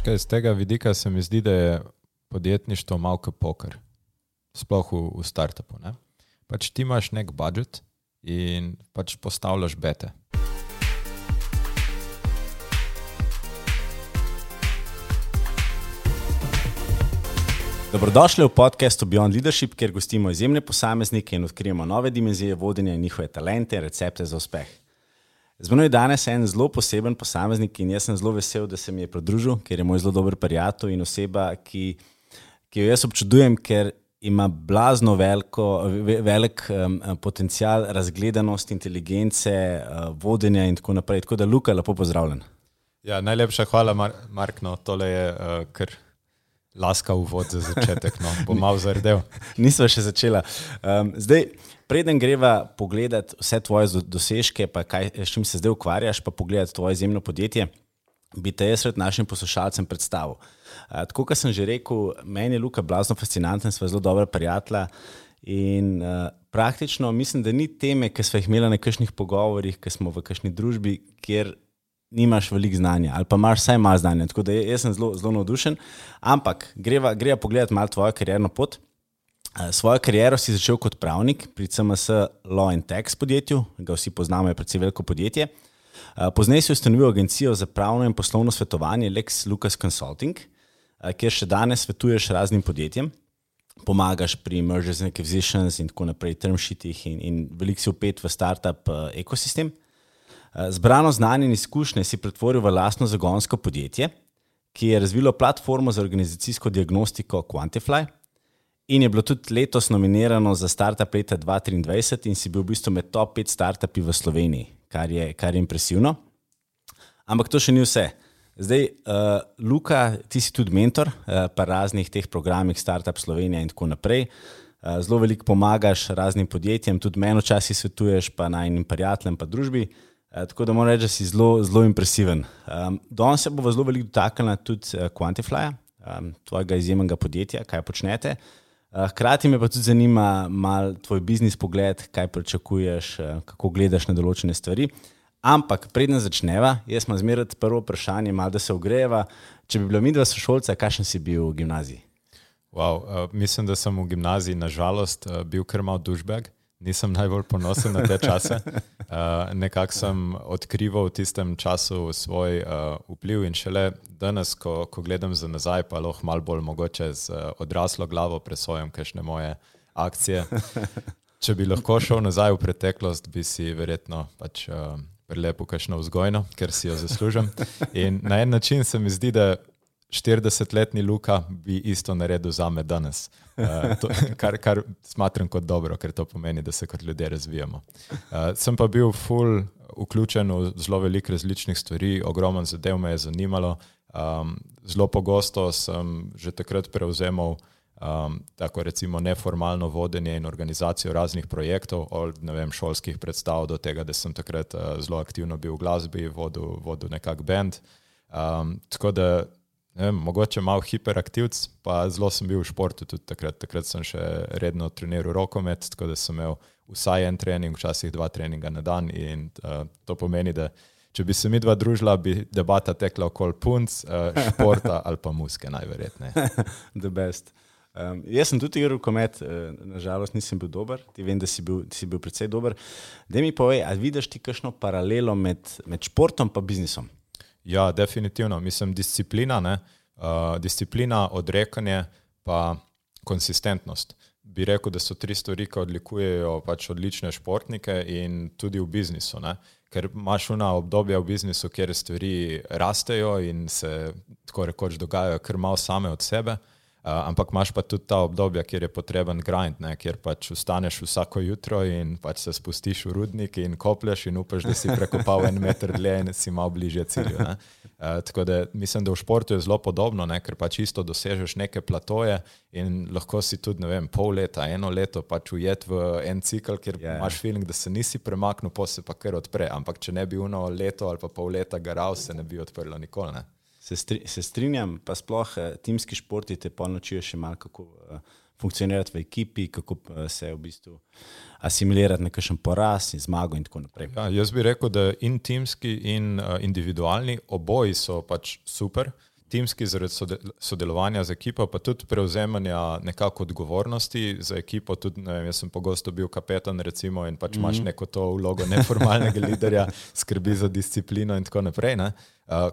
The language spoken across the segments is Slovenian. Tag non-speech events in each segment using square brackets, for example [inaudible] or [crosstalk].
Škaj, z tega vidika se mi zdi, da je podjetništvo malce poker, sploh v, v startupu. Ne? Pač ti imaš nek budžet in pač postavljaš bete. Dobrodošli v podkastu Beyond Leadership, kjer gostimo izjemne posameznike in odkrijemo nove dimenzije vodenja in njihove talente in recepte za uspeh. Z menoj je danes en zelo poseben posameznik in jaz sem zelo vesel, da se mi je pridružil, ker je moj zelo dober prijatelj in oseba, ki, ki jo jaz občudujem, ker ima blazno veliko, velik um, potencial razgledanosti, inteligence, uh, vodenja in tako naprej. Tako da, Luka, lepo pozdravljen. Ja, najlepša hvala, Mar Mark. No, tole je uh, kar laska uvod za začetek. No. Bom malo zardel. [laughs] Nisva še začela. Um, zdaj, preden greva pogledat vse tvoje dosežke, pa kaj, s čim se zdaj ukvarjaš, pa pogledat tvoje izjemno podjetje, bi te jaz pred našim poslušalcem predstavil. Uh, tako kot sem že rekel, meni je Luka blazno fascinanten, sva zelo dobra prijatelja. In uh, praktično mislim, da ni teme, ki smo jih imeli na kakšnih pogovorih, ki smo v kakšni družbi, kjer nimaš veliko znanja ali pa imaš vsaj malo znanja. Tako da jaz sem zelo, zelo navdušen. Ampak greva, greva pogledati malo tvojo karjerno pot. Eh, svojo kariero si začel kot pravnik pri CMS Law and Tax podjetju, ga vsi poznamo, je predvsej veliko podjetje. Eh, pozneje si ustanovil agencijo za pravno in poslovno svetovanje Lex Lucas Consulting, eh, kjer še danes svetuješ raznim podjetjem, pomagaš pri mergers and acquisitions in tako naprej, term sheetih in, in veliko si upet v startup ekosistem. Zbrano znanje in izkušnje si pretvoril v lastno zagonsko podjetje, ki je razvilo platformo za organizacijsko diagnostiko Quantify in je bilo tudi letos nominirano za Startup leta 2023 in si bil v bistvu med top 5 startupi v Sloveniji, kar je, kar je impresivno. Ampak to še ni vse. Zdaj, uh, Luka, ti si tudi mentor uh, pa raznih teh programih Startup Slovenija in tako naprej. Uh, zelo veliko pomagaš raznim podjetjem, tudi meni včasih svetuješ, pa najnim prijateljem, pa družbi. Uh, tako da moram reči, da si zelo, zelo impresiven. Um, Danes se bo zelo veliko dotaknila tudi uh, Quantify, um, tvojega izjemnega podjetja, kaj počnete. Uh, hkrati me pa tudi zanima mal tvoj biznis pogled, kaj pričakuješ, uh, kako gledaš na določene stvari. Ampak preden začneva, jaz imam zmeraj prvo vprašanje, malo da se ogreva. Če bi bila mi dva sošolca, kakšen si bil v gimnaziji? Wow, uh, mislim, da sem v gimnaziji nažalost uh, bil kar mal dušbeg nisem najbolj ponosen na te čase. Uh, [laughs] Nekako sem odkrival v tistem času svoj uh, vpliv in šele danes, ko, ko gledam za nazaj, pa lahko malo bolj mogoče z uh, odraslo glavo presojam, kakšne moje akcije. [laughs] Če bi lahko šel nazaj v preteklost, bi si verjetno pač. Uh, Lepo, kajšno vzgojno, ker si jo zaslužim. In na en način se mi zdi, da 40-letni Luka bi isto naredil za me danes, uh, to, kar, kar smatram kot dobro, ker to pomeni, da se kot ljudje razvijamo. Uh, sem pa bil full vključen v zelo veliko različnih stvari, ogromno zadev me je zanimalo. Um, zelo pogosto sem že takrat prevzemal um, tako recimo neformalno vodenje in organizacijo raznih projektov, od vem, šolskih predstav do tega, da sem takrat uh, zelo aktivno bil v glasbi, vodil, vodil nekak bend. Um, tako da vem, mogoče malo hiperaktivc, pa zelo sem bil v športu tudi takrat. Takrat sem še redno treniral rokomet, tako da sem imel vsaj en trening, včasih dva treninga na dan. In uh, to pomeni, da če bi se mi dva družila, bi debata tekla okoli punc, uh, športa ali pa muske, najverjetneje. [laughs] The best. Um, jaz sem tudi igral komet, uh, nažalost nisem bil dober, ti vem, da si bil, si bil precej dober. Da mi povej, ali vidiš ti kakšno paralelo med, med športom in biznisom? Ja, definitivno. Mislim, disciplina, ne? Uh, disciplina, odrekanje, pa konsistentnost. Bi rekel, da so tri stvari, ki odlikujejo pač odlične športnike in tudi v biznisu. Ne? Ker imaš una obdobja v biznisu, kjer stvari rastejo in se tako rekoč dogajajo kar malo same od sebe. Uh, ampak imaš pa tudi ta obdobja, kjer je potreben grind, ne, kjer pač vstaneš vsako jutro in pač se spustiš v rudnik in koplješ in upaš, da si prekopal en meter dlje in si malo bližje cilju. Uh, tako da mislim, da v športu je zelo podobno, ne, ker pač isto dosežeš neke platoje in lahko si tudi vem, pol leta, eno leto pač ujet v en cikl, kjer yeah. Ja. imaš feeling, da se nisi premaknil, pa se pa kar odpre. Ampak če ne bi uno leto ali pa pol leta garal, se ne bi odprlo nikoli. Ne. Se, stri, se strinjam, pa sploh eh, timski športi te ponočijo še malo, kako uh, funkcionirati v ekipi, kako uh, se v bistvu asimilirati na kakšen poraz in zmago in tako naprej. Ja, jaz bi rekel, da in timski in uh, individualni oboji so pač super. Timski zaradi sodelovanja z ekipo, pa tudi prevzemanja nekako odgovornosti za ekipo. Tudi, vem, jaz sem pogosto bil kapetan recimo, in pač mm -hmm. imaš mhm. neko to vlogo neformalnega liderja, skrbi za disciplino in tako naprej, ne?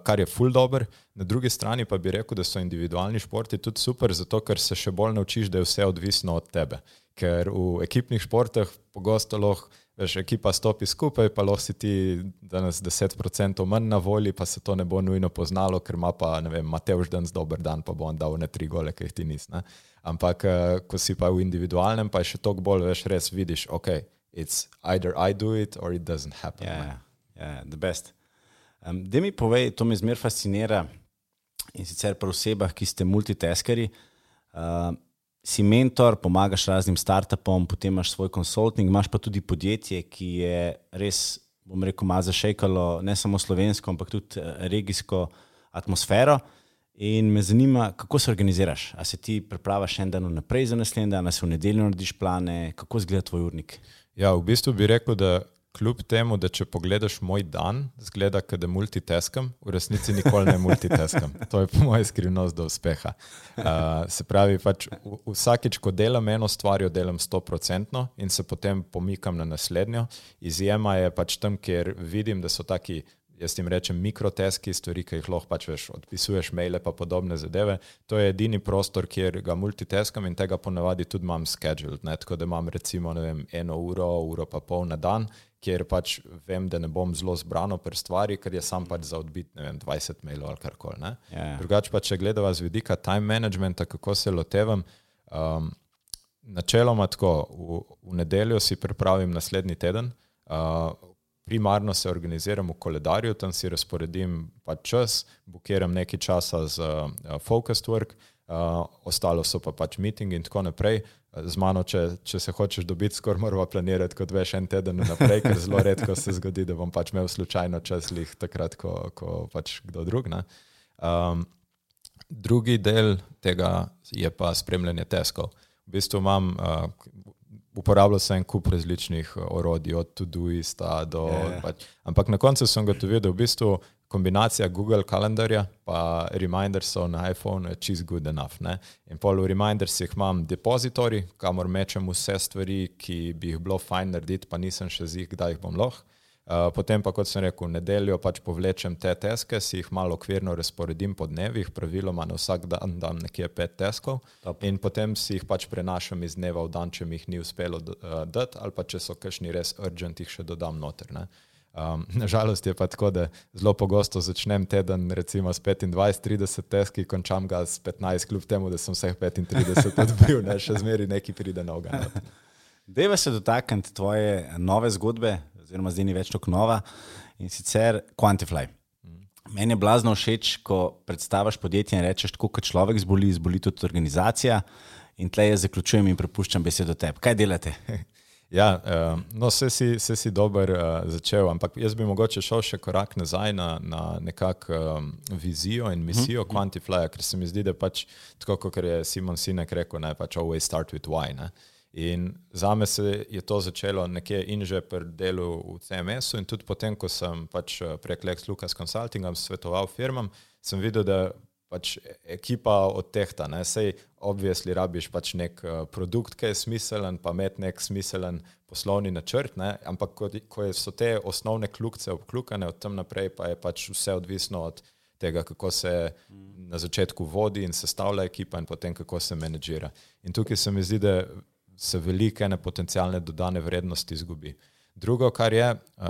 kar je full dobro. Na drugi strani pa bi rekel, da so individualni športi tudi super, zato ker se še bolj naučiš, da je vse odvisno od tebe. Ker v ekipnih športih pogosto lahko veš, ekipa stopi skupaj, pa lahko si ti danes 10% manj na volji, pa se to ne bo nujno poznalo, ker ima pa, ne vem, Mateoš danes dober dan, pa bo on dal ne tri gole, ki jih ti nis. Ne? Ampak, eh, ko si pa v individualnem, pa je še toliko bolj, veš, res vidiš, ok, it's either I do it or it doesn't happen. Ja, yeah, yeah, the best. Um, da mi povej, to me zmer fascinira in sicer pri osebah, ki ste multitaskeri. Uh, si mentor, pomagaš raznim startupom, potem imaš svoj konsulting, imaš pa tudi podjetje, ki je res, bom rekel, malo zašejkalo ne samo slovensko, ampak tudi eh, regijsko atmosfero. In me zanima, kako se organiziraš. A se ti pripravaš en dan naprej za naslednji dan, a se v nedeljo narediš plane, kako izgleda tvoj urnik? Ja, v bistvu bi rekel, da kljub temu, da če pogledaš moj dan, zgleda, da multitaskam, v resnici nikoli ne multitaskam. To je po mojem skrivnost do uspeha. Uh, se pravi, pač vsakeč, ko delam eno stvar, jo delam stoprocentno in se potem pomikam na naslednjo. Izjema je pač tam, kjer vidim, da so taki jaz jim rečem mikroteski, stvari, ki jih lahko pač veš, odpisuješ maile pa podobne zadeve. To je edini prostor, kjer ga multitaskam in tega ponavadi tudi imam scheduled. Ne? Tako da imam recimo vem, eno uro, uro pa pol na dan, kjer pač vem, da ne bom zelo zbrano pri stvari, ker je sam pač za odbit vem, 20 mailov ali karkoli. Yeah. Ja. Drugače pa, če gledava z vidika time managementa, kako se lotevam. Um, Načeloma tako, v, v nedeljo si pripravim naslednji teden, uh, primarno se organiziram v koledarju, tam si razporedim pač čas, bukiram nekaj časa za uh, focused work, uh, ostalo so pa pač meeting in tako naprej. Z mano, če, če se hočeš dobiti, skoraj moramo planirati, kot veš, en teden naprej, ker zelo redko se zgodi, da bom pač imel slučajno čas, lih takrat, ko, ko pač kdo drug. Um, drugi del tega je pa spremljanje teskov. V bistvu imam, uh, uporabljal sem kup različnih eh, orodij, od Todoista do. Yeah. Ja. Pač, ampak na koncu sem gotovil, da v bistvu kombinacija Google kalendarja in Remindersov na iPhonu je čist good enough. Ne? In pol v Remindersih imam depozitorij, kamor mečem vse stvari, ki bi jih bilo fajn narediti, pa nisem še zig, kdaj jih bom lahko. Eh, potem pa, kot sem rekel, nedeljo pač povlečem te teske, si jih malo okvirno razporedim po dnevih, praviloma na vsak dan dam nekje pet teskov Top. in potem si jih pač prenašam iz dneva v dan, če mi jih ni uspelo uh, dati, ali pa če so kakšni res urgent, jih še dodam noter. Ne. [laughs] Um, nažalost je pa tako, da zelo pogosto začnem teden recimo s 25-30 teski, končam ga s 15, kljub temu, da sem vseh 35 odbil, ne, še zmeri neki pride na ogan. [laughs] Deva se dotakniti tvoje nove zgodbe, oziroma zdaj ni več tako nova in sicer Quantify. Meni je blazno všeč, ko predstaviš podjetje in rečeš, tako kot človek zboli, zboli tudi organizacija. In tle jaz zaključujem in prepuščam besedo tebi. Kaj delate? [laughs] Ja, no, vse si, si dober začel, ampak jaz bi mogoče šel še korak nazaj na, na nekakšno vizijo in misijo mm -hmm. Quantify, ker se mi zdi, da pač tako, kot je Simon Sinek rekel, naj pač always start with why. Ne? In za me se je to začelo nekje in že pri delu v CMS-u, in tudi potem, ko sem pač eh, prek Lex Lucas Consultingom svetoval firmam, sem videl, da pač ekipa od tehta, ne, sej obvisli rabiš pač nek eh, produkt, ki je smiselen, pa imeti nek smiselen poslovni načrt, ne, ampak ko, ko so te osnovne kljukce obklukane, od tam naprej pa je pač vse odvisno od tega, kako se na začetku vodi in sestavlja ekipa in potem kako se menedžira. In tukaj se mi zdi, da se velike nepotencialne dodane vrednosti izgubi. Drugo, kar je uh,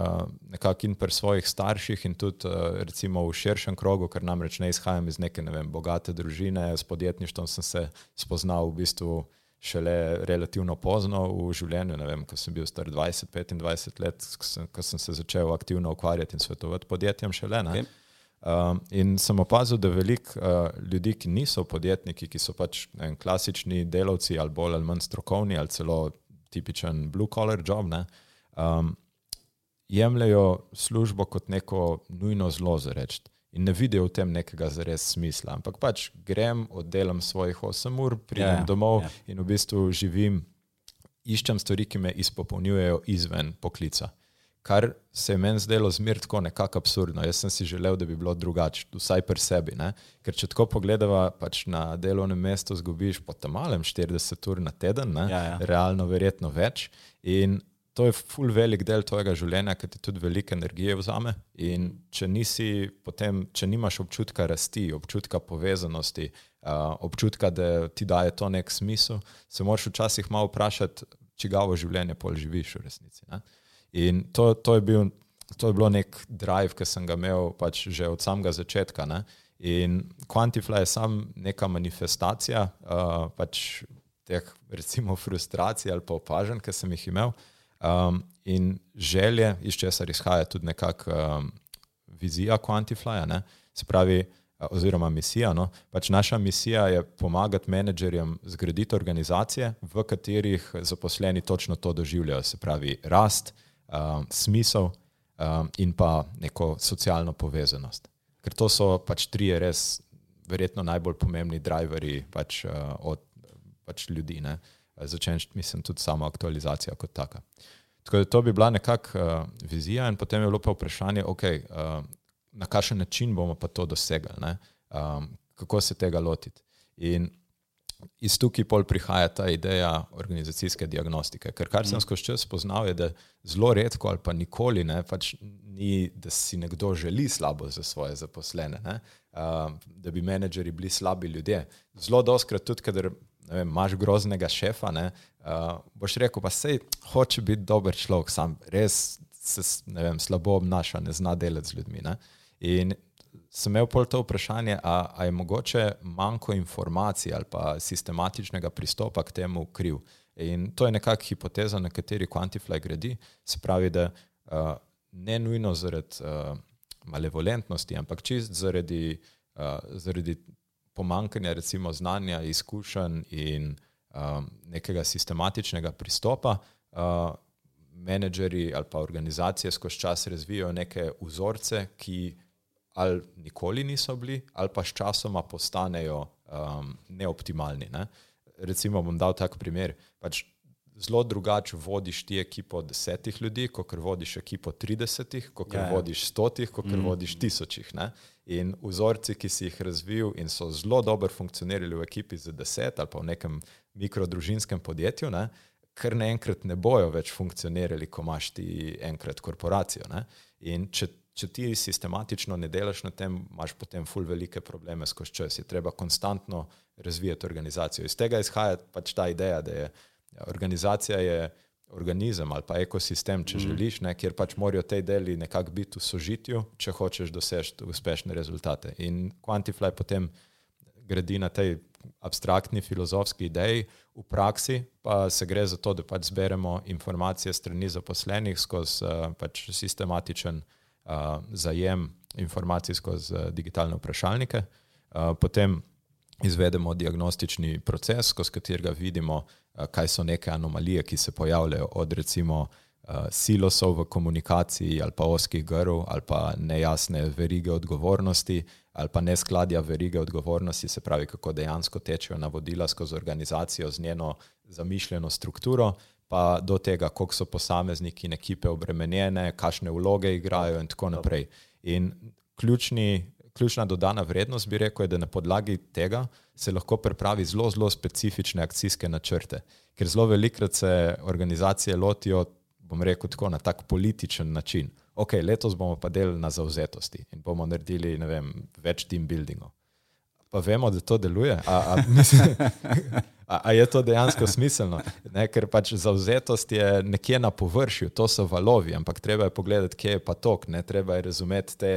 nekako in pri svojih starših, in tudi uh, recimo v širšem krogu, ker namreč ne izhajam iz neke ne vem, bogate družine, s podjetništvom sem se spoznal v bistvu šele relativno pozno v življenju, ne vem, ko sem bil star 20-25 let, ko sem, ko sem se začel aktivno ukvarjati in svetovati podjetjem šele. Okay. Um, in sem opazil, da veliko uh, ljudi, ki niso podjetniki, ki so pač vem, klasični delavci ali bolj ali manj strokovni ali celo tipičen blue collar job, ne, um, jemljajo službo kot neko nujno zlo za reči. In ne vidijo v tem nekega zares smisla. Ampak pač grem, oddelam svojih 8 ur, pridem yeah, ja, domov yeah. Ja. in v bistvu živim, iščem stvari, ki me izpopolnjujejo izven poklica kar se je meni zdelo zmer tako nekako absurdno. Jaz sem si želel, da bi bilo drugače, vsaj pri sebi. Ne? Ker če tako pogledava, pač na delovnem mestu zgubiš po tam malem 40 ur na teden, ja, ja. realno verjetno več. In to je full velik del tvojega življenja, ki ti tudi veliko energije vzame. In če, nisi, potem, če nimaš občutka rasti, občutka povezanosti, uh, občutka, da ti daje to nek smisel, se moraš včasih malo vprašati, čigavo življenje pol živiš v resnici. Ne? In to, to, je bil, to je bilo nek drive, ki sem ga imel pač že od samega začetka. Ne? In Quantify je sam neka manifestacija uh, pač teh, recimo, frustracij ali pa opažanj, ki sem jih imel. Um, in želje, iz česar izhaja tudi nekakšna um, vizija Quantifyja, se pravi, oziroma misija. No? Pač naša misija je pomagati menedžerjem zgraditi organizacije, v katerih zaposleni točno to doživljajo, se pravi, rast, um, smisel um, in pa neko socialno povezanost. Ker to so pač tri res, verjetno najbolj pomembni driverji pač, uh, od pač ljudi. Ne? Začenš, mislim, tudi sama aktualizacija kot taka. Tako da to bi bila nekakšna uh, vizija, in potem je bilo pa vprašanje, okay, uh, na kakšen način bomo pa to dosegli, um, kako se tega lotiti. In iz tukaj pol prihaja ta ideja organizacijske diagnostike. Ker kar sem mm. skozi čas spoznal, je, da zelo redko ali pa nikoli ne, pač ni, da si nekdo želi slabo za svoje zaposlene, ne, uh, da bi menedžeri bili slabi ljudje. Zelo doskrat tudi, ker vem, imaš groznega šefa, ne, uh, boš rekel, pa sej hoče biti dober človek, sam res se vem, slabo obnaša, ne zna delati z ljudmi. Ne. In sem imel pol to vprašanje, a, a je mogoče manjko informacij ali pa sistematičnega pristopa k temu kriv. In to je nekakšna hipoteza, na kateri Quantify gradi. Se pravi, da uh, ne nujno zaradi uh, malevolentnosti, ampak čist zaradi, uh, zaradi pomankanja recimo znanja, izkušenj in um, nekega sistematičnega pristopa, uh, menedžeri ali pa organizacije skozi čas razvijajo neke vzorce, ki ali nikoli niso bili, ali pa s časoma postanejo um, neoptimalni. Ne? Recimo bom dal tak primer. Pač Zelo drugače vodiš ti ekipo desetih ljudi, kot vodiš ekipo tridesetih, kot ja, ja. vodiš stotih, kot mm. vodiš tisočih. Ne? In vzorci, ki si jih razvil in so zelo dobro funkcionirali v ekipi za deset ali pa v nekem mikrodružinskem podjetju, ne, kar naenkrat ne bojo več funkcionirali, ko imaš ti enkrat korporacijo. Ne. In če, če ti sistematično ne delaš na tem, imaš potem ful velike probleme skozi čas. Je treba konstantno razvijati organizacijo. Iz tega izhaja pač ta ideja, da je organizacija je organizem ali pa ekosistem, če mm. želiš, ne, kjer pač morajo te deli nekako biti v sožitju, če hočeš doseči uspešne rezultate. In Quantify potem gradi na tej abstraktni filozofski ideji, v praksi pa se gre za to, da pač zberemo informacije strani zaposlenih skozi uh, pač sistematičen uh, zajem informacij skozi uh, digitalne vprašalnike. Uh, potem izvedemo diagnostični proces, skozi katerega vidimo, kaj so neke anomalije, ki se pojavljajo od recimo silosov v komunikaciji ali pa oskih grl ali pa nejasne verige odgovornosti ali pa neskladja verige odgovornosti, se pravi, kako dejansko tečejo navodila skozi organizacijo z njeno zamišljeno strukturo, pa do tega, koliko so posamezniki in ekipe obremenjene, kakšne vloge igrajo in tako naprej. In ključni ključna dodana vrednost, bi rekel, je, da na podlagi tega se lahko pripravi zelo, zelo specifične akcijske načrte. Ker zelo velikrat se organizacije lotijo, bom rekel, tako na tak političen način. Ok, letos bomo pa delali na zauzetosti in bomo naredili vem, več team buildingov. Pa vemo, da to deluje. A, a, mislim, [laughs] a, a je to dejansko smiselno? Ne, ker pač zauzetost je nekje na površju, to so valovi, ampak treba je pogledati, kje je pa tok, ne treba je razumeti te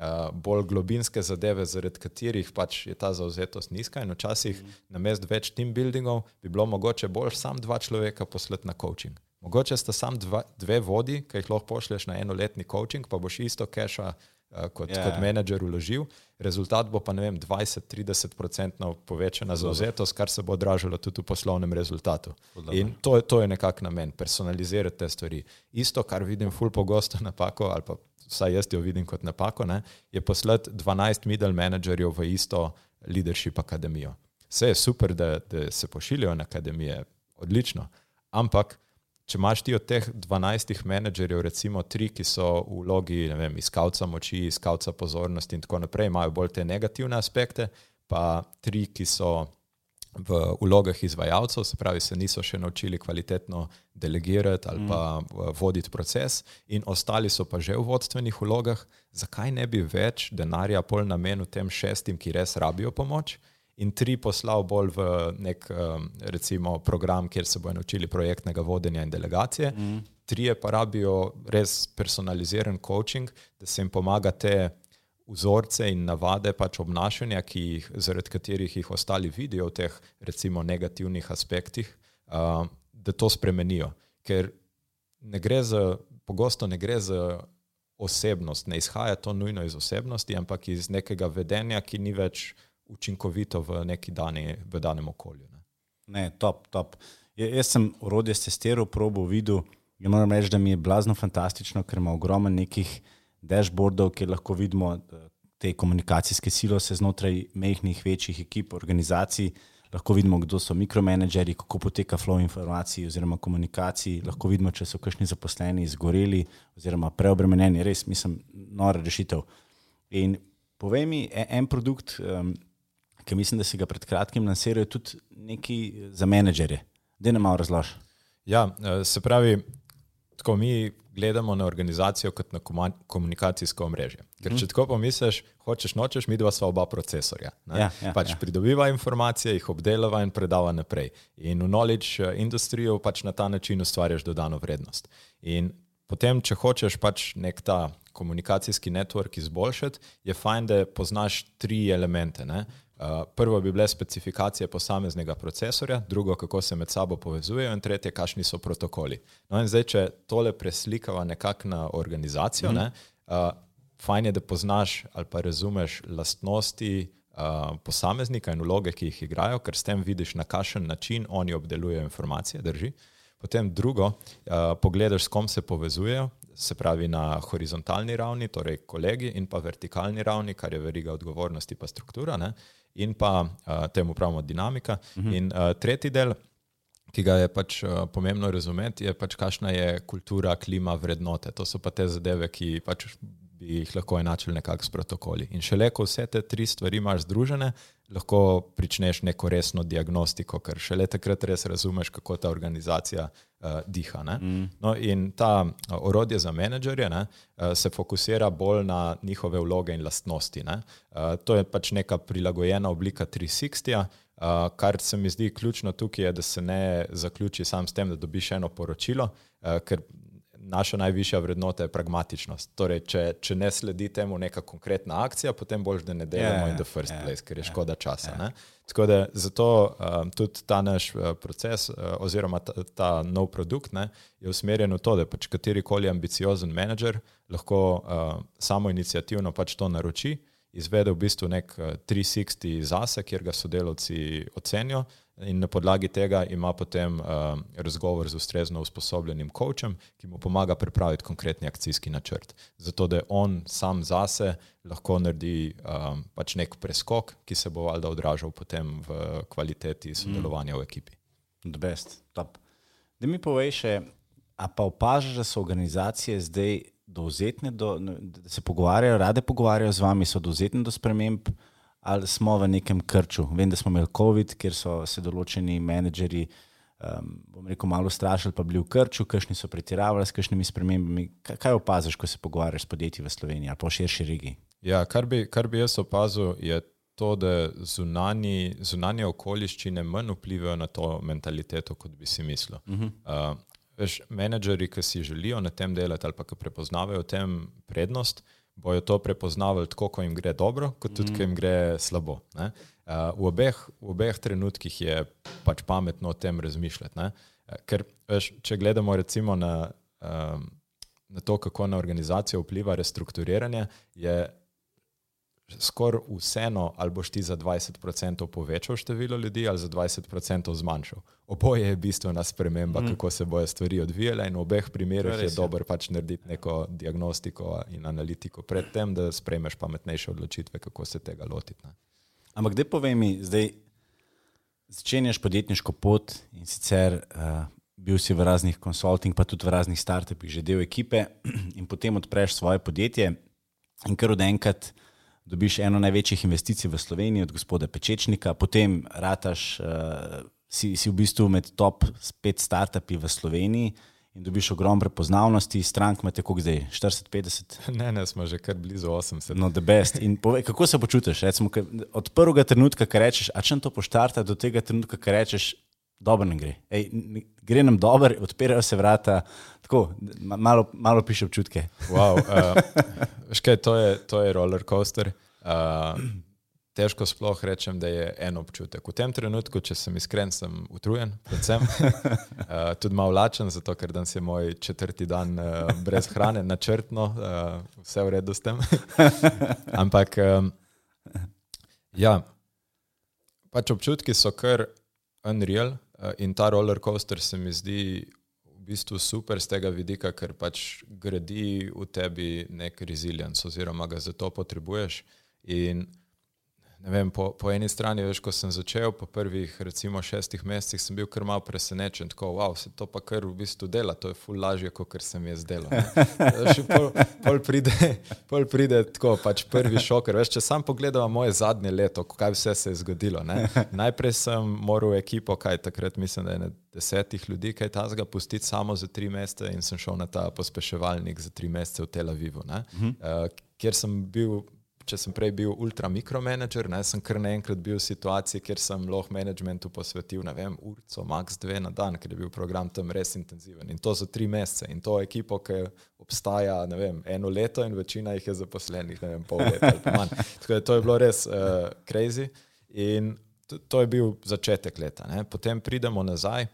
uh, bolj globinske zadeve, zaradi katerih pač je ta zauzetost nizka. In včasih mm. na mest več team buildingov bi bilo mogoče bolj sam dva človeka poslati na coaching. Mogoče sta sam dva, dve vodi, ki jih lahko pošleš na enoletni coaching, pa boš isto keša uh, kot, yeah. kot menedžer uložil. Rezultat bo pa 20-30% povečana zauzetost, kar se bo odražalo tudi v poslovnem rezultatu. Podobno. In to, to je nekako namen, personalizirati te stvari. Isto, kar vidim, ful pogosto napako ali pa vsaj jaz jo vidim kot napako, ne, je poslati 12 middle managerjev v isto leadership akademijo. Vse je super, da, da se pošiljajo na akademije, odlično, ampak če imaš ti od teh 12 menedžerjev, recimo tri, ki so v vlogi vem, iskalca moči, iskalca pozornosti in tako naprej, imajo bolj te negativne aspekte, pa tri, ki so v vlogah izvajalcev, se pravi, se niso še naučili kvalitetno delegirati ali pa voditi proces, in ostali so pa že v vodstvenih vlogah, zakaj ne bi več denarja pol namenil tem šestim, ki res rabijo pomoč? In tri poslal bolj v nek recimo, program, kjer se bodo naučili projektnega vodenja in delegacije, mm. tri pa rabijo res personaliziran coaching, da se jim pomaga te vzorce in navade pač obnašanja, ki jih, zaradi katerih jih ostali vidijo v teh recimo negativnih aspektih, uh, da to spremenijo. Ker ne gre za, pogosto ne gre za osebnost, ne izhaja to nujno iz osebnosti, ampak iz nekega vedenja, ki ni več učinkovito v neki dani, v danem okolju. Ne, ne top, top. Ja, jaz sem urodje testiral, probo videl. Ja moram reči, da mi je blazno fantastično, ker ima ogromno nekih dashboardov, kjer lahko vidimo te komunikacijske silose znotraj mehkih, večjih ekip, organizacij. Lahko vidimo, kdo so mikromenedžeri, kako poteka flow informacij oziroma komunikacij. Lahko vidimo, če so kakšni zaposleni izgoreli oziroma preobremenjeni. Res, mislim, nora rešitev. In povej mi, e, en produkt, um, ki mislim, da si ga pred kratkim lansirajo, tudi neki za menedžerje. Da ne malo razloži. Ja, e, se pravi, tako mi gledamo na organizacijo kot na komunikacijsko omrežje. Ker če mhm. tako pomisliš, hočeš nočeš, mi dva sva oba procesorja. Ja, ja, pač ja. pridobiva informacije, jih obdelava in predava naprej. In v knowledge eh, industrijo pač na ta način ustvarjaš dodano vrednost. In potem, če hočeš pač nek ta komunikacijski network izboljšati, je fajn, da poznaš tri elemente. Ne? Uh, prvo bi bile specifikacije posameznega procesorja, drugo, kako se med sabo povezujejo, in tretje, kakšni so protokoli. No, in zdaj, če tole preslikava nekako na organizacijo, mm -hmm. ne, uh, fajn je, da poznaš ali pa razumeš lastnosti uh, posameznika in vloge, ki jih igrajo, ker s tem vidiš, na kakšen način oni obdelujejo informacije. Drži. Potem drugo, uh, pogledaš, s kom se povezujejo, se pravi na horizontalni ravni, torej kolegi, in pa vertikalni ravni, kar je veriga odgovornosti, pa struktura. Ne in pa uh, temu pravimo dinamika. Uh mhm. -huh. In uh, tretji del, ki ga je pač uh, pomembno razumeti, je pač kakšna je kultura, klima, vrednote. To so pa te zadeve, ki pač bi jih lahko enačili nekako s protokoli. In šele, ko vse te tri stvari imaš združene, lahko pričneš neko resno diagnostiko, ker šele takrat res razumeš, kako ta organizacija uh, diha. Mm. No, in ta uh, orodje za menedžerje ne, uh, se fokusira bolj na njihove vloge in lastnosti. Uh, to je pač neka prilagojena oblika 360. -ja. Uh, kar se mi zdi ključno tukaj, je, da se ne zaključi sam s tem, da dobiš eno poročilo, uh, ker naša najvišja vrednota je pragmatičnost. Torej, če, če ne sledi temu neka konkretna akcija, potem boš, da ne delamo yeah, ja, in the first yeah, ja, place, ker je yeah, ja, škoda časa. Yeah. Tako da zato um, tudi ta naš uh, proces uh, oziroma ta, ta nov produkt ne, je usmerjen v to, da pač katerikoli ambiciozen menedžer lahko uh, samo inicijativno pač to naroči, izvede v bistvu nek uh, 360 zase, kjer ga sodelavci ocenijo in na podlagi tega ima potem uh, razgovor z ustrezno usposobljenim coachem, ki mu pomaga pripraviti konkretni akcijski načrt. Zato, da on sam zase lahko naredi um, pač nek preskok, ki se bo valjda odražal potem v kvaliteti sodelovanja mm. v ekipi. Best, da mi povej še, a pa opažaš, da so organizacije zdaj dovzetne, do, da se pogovarjajo, rade pogovarjajo z vami, so dovzetne do sprememb ali smo v nekem krču. Vem, da smo imeli COVID, kjer so se določeni menedžeri, um, bom rekel, malo strašili, pa bili v krču, kakšni so pretiravali s kakšnimi spremembami. Kaj, opaziš, ko se pogovarjaš s podjetji v Sloveniji ali pa v širši regiji? Ja, kar bi, kar bi jaz opazil, je to, da zunani, zunanje okoliščine manj vplivajo na to mentaliteto, kot bi si mislil. Uh -huh. uh, veš, menedžeri, ki si želijo na tem delati ali pa ki prepoznavajo tem prednost, bojo to prepoznavali tako, ko jim gre dobro, kot tudi, ko jim gre slabo. Uh, v, obeh, v obeh trenutkih je pač pametno o tem razmišljati. Ne? Ker, veš, če gledamo recimo na, um, na to, kako na organizacijo vpliva restrukturiranje, je skoraj vseeno, ali boš ti za 20% povečal število ljudi ali za 20% zmanjšal. Oboje je bistvena sprememba, mm. kako se bojo stvari odvijale, in v obeh primerih je dobro pač narediti neko diagnostiko in analitiko predtem, da sprejmeš pametnejše odločitve, kako se tega lotiti. Ne. Ampak, da povej mi, zdaj začenjaš podjetniško pot in sicer uh, bil si v raznih konsulting, pa tudi v raznih startupih, že del ekipe [clears throat] in potem odpreš svoje podjetje in kar od enkrat dobiš eno največjih investicij v Sloveniji od gospoda Pečečnika, potem rataš, uh, si, si v bistvu med top 5 startupi v Sloveniji in dobiš ogromno prepoznavnosti, strank imate koliko zdaj, 40-50? [laughs] Ne, ne, smo že kar blizu 80. No, the best. In povej, kako se počutiš? Recimo, od prvega trenutka, ki rečeš, a če to poštarta, do tega trenutka, ki rečeš, dobro ne gre. Ej, gre nam dobro, odpirajo se vrata, tako malo, malo piše občutke. Wow, uh, škaj, to, je, to je roller coaster. Uh, težko sploh rečem, da je en občutek. V tem trenutku, če sem iskren, sem utrujen, predvsem uh, [laughs] tudi malo lačen, zato ker danes je moj četrti dan uh, brez hrane, načrtno, uh, vse v redu s tem. [laughs] Ampak um, ja, pač občutki so kar unreal. Eh, in ta roller coaster se mi zdi v bistvu super z tega vidika, ker pač gradi v tebi nek resilience, oziroma ga za to potrebuješ. In vem, po, po eni strani, veš, ko sem začel, po prvih recimo šestih mesecih, sem bil kar malo presenečen, tako wow, se to pa kar v bistvu dela, to je ful lažje, kot sem jaz delal. [laughs] Pol, pol, pride, pol pride tako, pač prvi šok. Veš, če sam pogledam moje zadnje leto, kaj vse se je zgodilo. Ne? Najprej sem moral ekipo, kaj takrat mislim, da je ne desetih ljudi, kaj ta zga pustiti samo za tri mesece in sem šel na ta pospeševalnik za tri mesece v Tel Avivu, uh, kjer sem bil če sem prej bil ultra mikromanager, ne, sem kar naenkrat bil v situaciji, kjer sem lahko managementu posvetil, ne vem, urco, max dve na dan, ker je bil program tam res intenziven. In to za tri mesece. In to ekipo, ki obstaja, ne vem, eno leto in večina jih je zaposlenih, ne vem, pol leta ali manj. [laughs] Tako da to je bilo res uh, crazy. In to, to je bil začetek leta. Ne. Potem pridemo nazaj.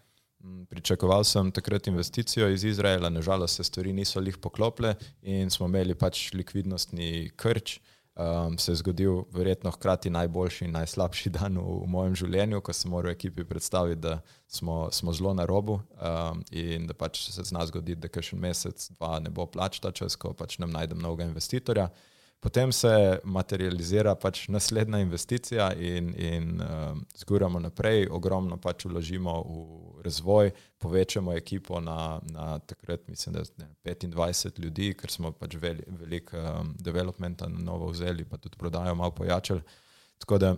Mm, pričakoval sem takrat investicijo iz Izraela, nažalost se stvari niso lih poklopile in smo imeli pač likvidnostni krč. Uh, um, se je zgodil verjetno hkrati najboljši in najslabši [laughs] dan v, v mojem življenju, ko sem moral ekipi predstaviti, da smo, smo zelo na robu um, in da pač se zna zgoditi, da še en mesec, dva ne bo plač ta čas, ko pač nam najdem novega investitorja. Potem se materializira pač naslednja investicija in, in um, zguramo naprej, ogromno pač vložimo v razvoj, povečamo ekipo na, na takrat, mislim, da je 25 ljudi, ker smo pač velik, velik um, developmenta na novo vzeli, pa tudi prodajo malo pojačali. Tako da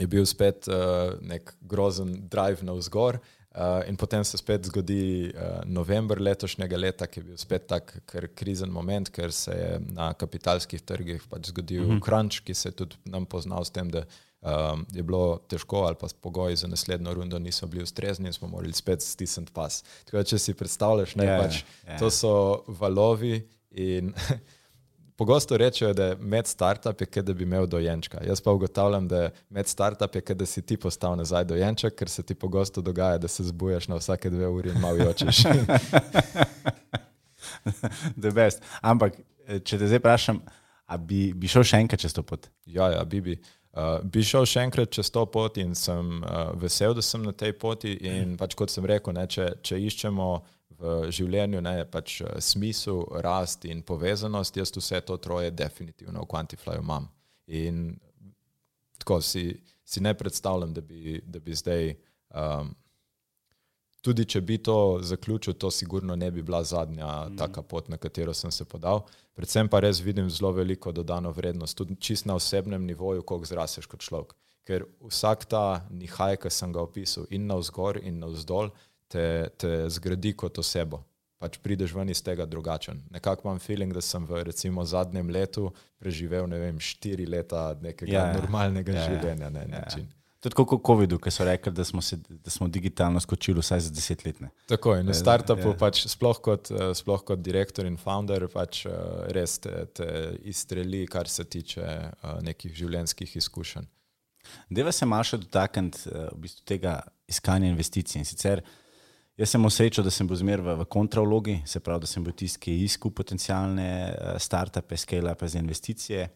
je bil spet uh, nek grozen drive na vzgor. Uh, in potem se spet zgodi uh, november letošnjega leta, ki je bil spet tak krizen moment, ker se je na kapitalskih trgih pač zgodil mhm. -huh. crunch, ki se je tudi nam poznal s tem, da um, je bilo težko ali pa pogoji za naslednjo rundo niso bili ustrezni in smo morali spet stisniti pas. Tako da, če si predstavljaš, ne, yeah, ja, pač, yeah. Ja. to so valovi in [laughs] Pogosto rečejo, da med startup je, da bi imel dojenčka. Jaz pa ugotavljam, da med startup je, da si ti postal nazaj dojenček, ker se ti pogosto dogaja, da se zbujaš na vsake dve uri in malo jočeš. [laughs] Ampak, eh, če te zdaj vprašam, bi, bi šel še enkrat čez to pot? Ja, ja bi. bi. Uh, bi šel še enkrat čez to pot in sem uh, vesel, da sem na tej poti. In pač kot sem rekel, ne, če, če iščemo v življenju, ne pač eh, smisel, rast in povezanost, jaz vse to troje definitivno v Quantifyju imam. In tako si, si ne predstavljam, da bi, da bi zdaj, um, tudi če bi to zaključil, to sigurno ne bi bila zadnja mm. taka pot, na katero sem se podal. Predvsem pa res vidim zelo veliko dodano vrednost, tudi čist na osebnem nivoju, koliko zraseš kot človek. Ker vsak ta nihaj, ki sem ga opisal, in na vzgor, in na vzdolj, te, te zgradi kot osebo. Pač prideš ven iz tega drugačen. Nekako imam feeling, da sem v recimo, zadnjem letu preživel ne vem, štiri leta nekega ja, ja. normalnega ja, ja. življenja. Ne, ja, ja. Tudi kot COVID-u, ki so rekli, da smo, se, da smo digitalno skočili vsaj za deset let. Tako je, na startupu, ja. pač, sploh, kot, eh, sploh kot direktor in founder, pač, eh, res te, te izstreli, kar se tiče uh, nekih življenjskih izkušenj. Deva se malo še dotakniti v bistvu tega iskanja investicij. In sicer uh, Jaz sem osrečen, da sem bil zmeraj v, v kontravlogi, se pravi, da sem bil tisti, ki je iskal potencijalne uh, start-upe, scale-upe za investicije.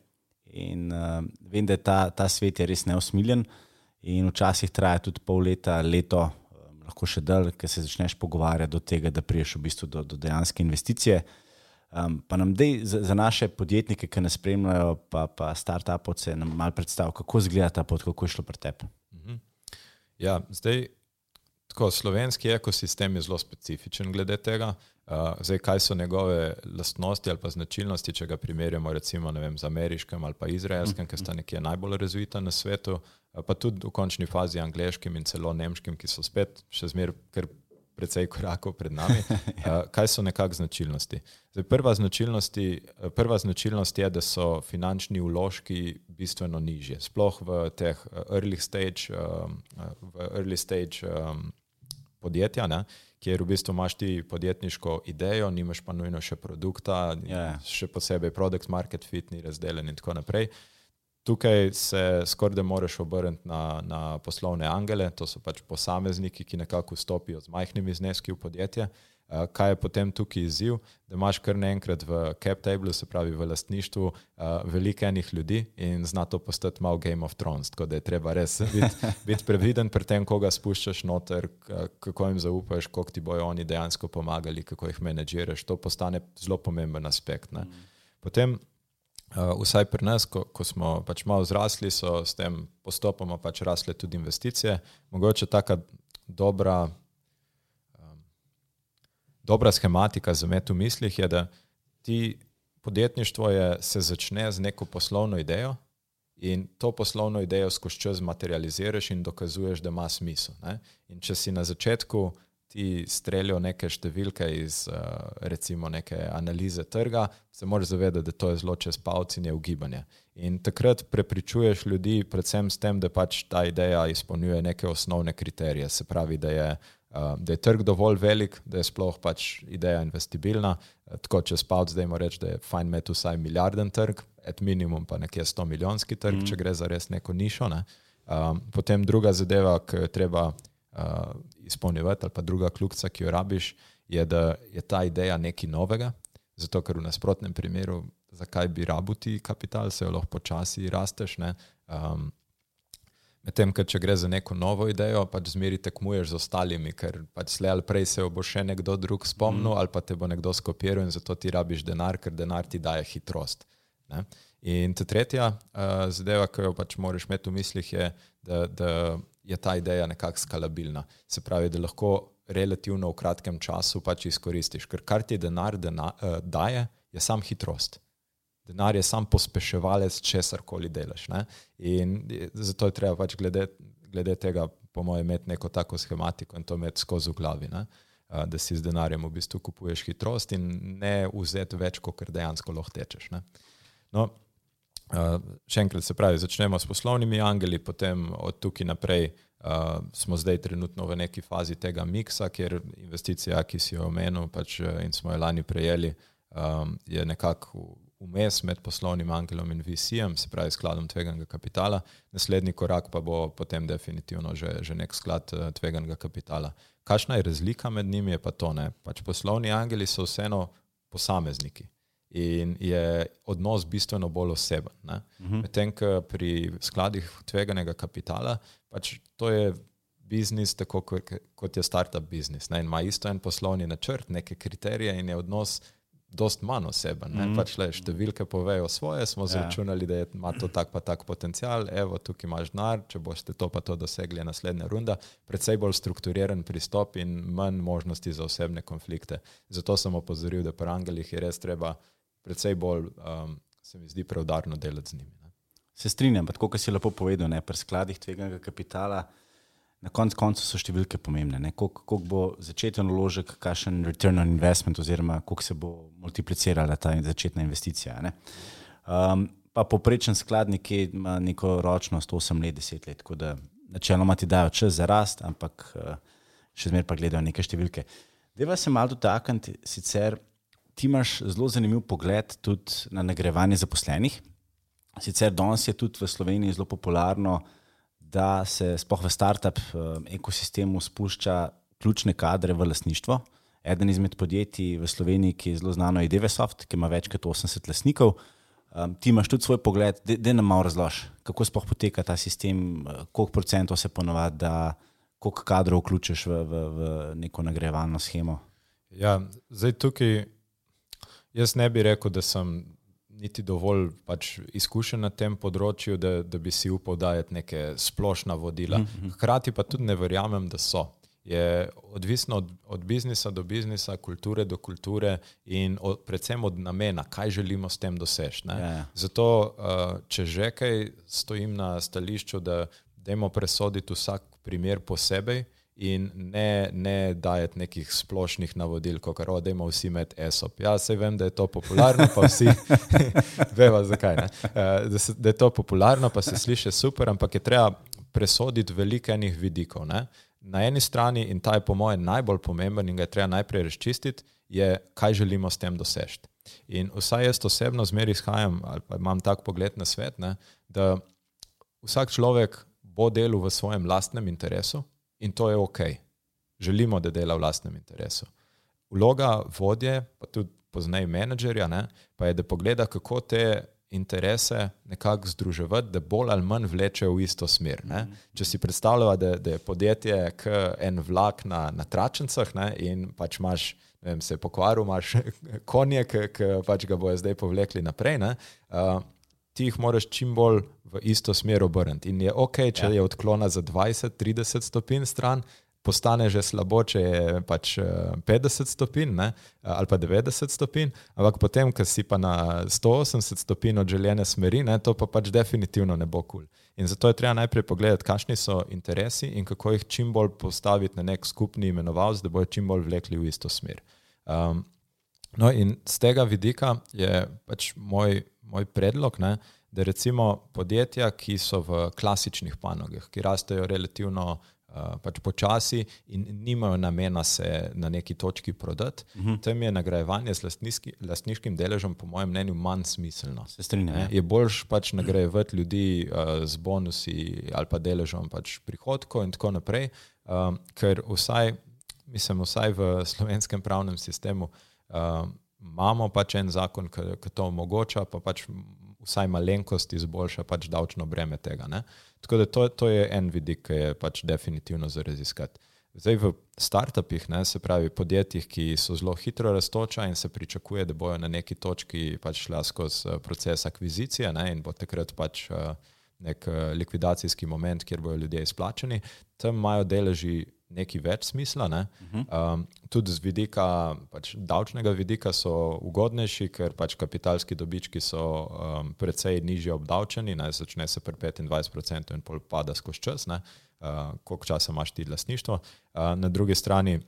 In uh, vem, da je ta, ta svet je res neusmiljen in včasih traja tudi pol leta, leto, uh, lahko še dalj, ker se začneš pogovarjati do tega, da priješ v bistvu do, do dejanske investicije. Um, pa nam dej za, za naše podjetnike, ki nas spremljajo, pa, pa start-upovce, nam malo predstav, kako izgleda ta pot, kako je šlo pri tebi. Mhm. Ja, zdaj tako, slovenski ekosistem je zelo specifičen glede tega. Uh, zdaj, kaj so njegove lastnosti ali pa značilnosti, če ga primerjamo recimo vem, z ameriškim ali pa izraelskim, ki sta nekje najbolj razvita na svetu, uh, pa tudi v končni fazi angliškim in celo nemškim, ki so spet še zmeraj precej korakov pred nami. Uh, [laughs] kaj so nekakšne značilnosti? Zdaj, prva, značilnosti prva značilnost je, da so finančni vložki bistveno nižje, sploh v teh early stage, v early stage podjetja. Ne? Ker v bistvu imaš ti podjetniško idejo, nimaš pa nujno še produkta, yeah. Ja. še posebej produkt, market fit, ni razdeljen in tako naprej. Tukaj se skoraj da moraš obrniti na, na poslovne angele, to so pač posamezniki, ki nekako vstopijo z majhnimi zneski v podjetje. Uh, kaj je potem tukaj izziv, da imaš kar naenkrat v cap tablu, se pravi v lastništvu, uh, veliko enih ljudi in zna to postati malo Game of Thrones, tako da je treba res [laughs] biti bit previden pri tem, koga spuščaš noter, kako jim zaupaš, koliko ti bojo oni dejansko pomagali, kako jih menedžiraš. To postane zelo pomemben aspekt. Mm. Potem Uh, vsaj pri nas, ko, ko smo pač malo zrasli, so s tem postopoma pač rasle tudi investicije. Mogoče taka dobra, dobra schematika za met v mislih je, da ti podjetništvo je, se začne z neko poslovno idejo in to poslovno idejo skozi čas materializiraš in dokazuješ, da ima smisel. Ne? In če si na začetku ti streljajo neke številke iz recimo neke analize trga, se moraš zavedati, da to je zelo čez palce in je ugibanje. In takrat prepričuješ ljudi, predvsem s tem, da pač ta ideja izpolnjuje neke osnovne kriterije. Se pravi, da je, uh, da je trg dovolj velik, da je sploh pač ideja investibilna. Tako čez palce, da jim reč, da je fajn imeti vsaj milijarden trg, et minimum pa nekje 100 milijonski trg, mm. če gre za res neko nišo. Ne? Um, potem druga zadeva, ki jo treba uh, izpolnjevati, ali pa druga ključa, ki jo rabiš, je, da je ta ideja nekaj novega. Zato, ker v nasprotnem primeru, zakaj bi rabuti kapital, se jo lahko počasi rasteš. Um, Medtem, če gre za neko novo idejo, pač zmeri tekmuješ z ostalimi, ker pač slej ali prej se bo še nekdo drug spomnil, mm. ali pa te bo nekdo skopiral in zato ti rabiš denar, ker denar ti daje hitrost. Ne? In ta tretja uh, zadeva, ki jo pač moraš imeti v mislih, je, da, da je ta ideja nekako skalabilna. Se pravi, da lahko relativno v kratkem času pač izkoristiš. Ker kar ti denar dena, uh, daje, je sam hitrost. Denar je sam pospeševalec, česar koli delaš. Ne? In zato je treba pač glede, glede tega, po mojem, imeti neko tako schematiko in to imeti skozi v glavi. Ne? Da si z denarjem v bistvu kupuješ hitrost in ne vzeti več, kot dejansko lahko tečeš. No, Uh, še enkrat se pravi, začnemo s poslovnimi angeli, potem od tukaj naprej uh, smo zdaj trenutno v neki fazi tega miksa, kjer investicija, ki si jo omenil pač, in smo jo lani prejeli, um, je nekako vmes med poslovnim angelom in VC-jem, se pravi skladom tveganega kapitala. Naslednji korak pa bo potem definitivno že, že nek sklad tveganega kapitala. Kakšna je razlika med njimi, je pa to ne. Pač poslovni angeli so vseeno posamezniki in je odnos bistveno bolj oseben. Uh mhm. -huh. Medtem, ko pri skladih tveganega kapitala, pač to je biznis, tako kot je startup biznis. Ne? In ima isto en poslovni načrt, neke kriterije in je odnos. Dost manj oseben, mm -hmm. pač le številke povejo svoje, smo ja. zračunali, da ima to tak pa tak potencial, evo, tukaj imaš denar, če boste to pa to dosegli, je naslednja runda. Predvsej bolj strukturiran pristop in manj možnosti za osebne konflikte. Zato sem opozoril, da pri Angelih je res treba precej bolj, um, se mi zdi, preudarno delati z njimi. Ne. Se strinjam, tako kot si lepo povedal, ne, pri skladih tveganega kapitala. Na koncu konca so številke pomembne. Kako bo začeten naložek, kakšen return on investment, oziroma kako se bo multiplicirala ta začetna investicija. Um, pa poprečen skladnik ima neko ročnost 8 let, 10 let, tako da načeloma ti dajo čas za rast, ampak uh, še zmeraj pa gledajo neke številke. Deva se malo dotakniti sicer ti imaš zelo zanimiv pogled tudi na nagrajevanje zaposlenih. Sicer danes je tudi v Sloveniji zelo popularno, da se spoh v startup eh, ekosistemu spušča ključne kadre v lasništvo. Eden izmed podjetij v Sloveniji, ki je zelo znano, je Devesoft, ki ima več kot 80 lasnikov. Um, ti imaš tudi svoj pogled, da nam malo razložiš, kako spoh poteka ta sistem, eh, koliko procentov se ponovadi, da koliko kadrov vključiš v, v, v neko nagrajevalno schemo. Ja, zdaj tukaj Jaz ne bi rekel, da sem niti dovolj pač izkušen na tem področju, da, da bi si upal dajati neke splošna vodila. Mhm, mhm. Hkrati pa tudi ne verjamem, da so. je odvisno od, od biznisa do biznisa, kulture do kulture in od, predvsem od namena, kaj želimo s tem doseči. Ja, ja. Zato, uh, če že kaj stojim na stališču, da dajmo presoditi vsak primer posebej in ne, ne dajati nekih splošnih navodil, kot kar odemo vsi med ESOP. Ja, se vem, da je to popularno, pa vsi [laughs] vemo zakaj. Uh, da, se, da je to popularno, pa se sliši super, ampak je treba presoditi veliko enih vidikov. Ne? Na eni strani, in ta je po mojem najbolj pomemben in ga je treba najprej razčistiti, je, kaj želimo s tem doseči. In vsaj jaz osebno zmeraj izhajam, ali pa imam tak pogled na svet, ne, da vsak človek bo delal v svojem lastnem interesu in to je ok. Želimo, da dela v lastnem interesu. Vloga vodje, pa tudi poznaj menedžerja, ne, pa je, da pogleda, kako te interese nekako združevati, da bolj ali manj vlečejo v isto smer. Ne. Če si predstavljamo, da, da je podjetje en vlak na, na tračnicah ne, in pač imaš. Vem, se je pokvaril, imaš [laughs] konje, ki pač ga bojo zdaj povlekli naprej. Uh, ti jih moraš čim bolj v isto smer obrniti. In je ok, če ja. je odklona za 20-30 stopinj stran, postane že slabo, če je pač 50 stopinj ne, ali pa 90 stopinj, ampak potem, ko si pa na 180 stopinj od željene smeri, ne, to pa pač definitivno ne bo kul. Cool. In zato je treba najprej pogledati, kakšni so interesi in kako jih čim bolj postaviti na nek skupni imenovalec, da bojo čim bolj vlekli v isto smer. Um, no, in z tega vidika je pač moj, moj predlog, ne, da recimo podjetja, ki so v klasičnih panogah, ki rastejo relativno uh, pač počasi in nimajo namena se na neki točki prodati, uh -huh. tam je nagrajevanje z lastniškim deležem, po mojem mnenju, manj smiselno. Se strinjam. Ja. Je boljš pač nagrajevati ljudi uh, z bonusi ali pa deležom pač prihodkov in tako naprej, um, ker vsaj, mislim, vsaj v slovenskem pravnem sistemu. Uh, Imamo pač en zakon, ki to omogoča, pa pač vsaj malenkost izboljša pač davčno breme tega. Ne? Tako da to, to je en vidik, ki je pač definitivno za raziskati. Zdaj v startupih, ne, se pravi podjetjih, ki so zelo hitro raztoča in se pričakuje, da bojo na neki točki pač šla skozi eh, proces akvizicije ne, in bo takrat pač uh, nek uh, likvidacijski moment, kjer bojo ljudje izplačeni, tam imajo deleži nekaj več smisla. Ne? Uh -huh. um, tudi z vidika, pač davčnega vidika so ugodnejši, ker pač kapitalski dobički so um, precej nižje obdavčeni, ne? začne se pri 25% in pol pada skozi čas, uh, koliko časa imaš ti lasništvo. Uh, na drugi strani.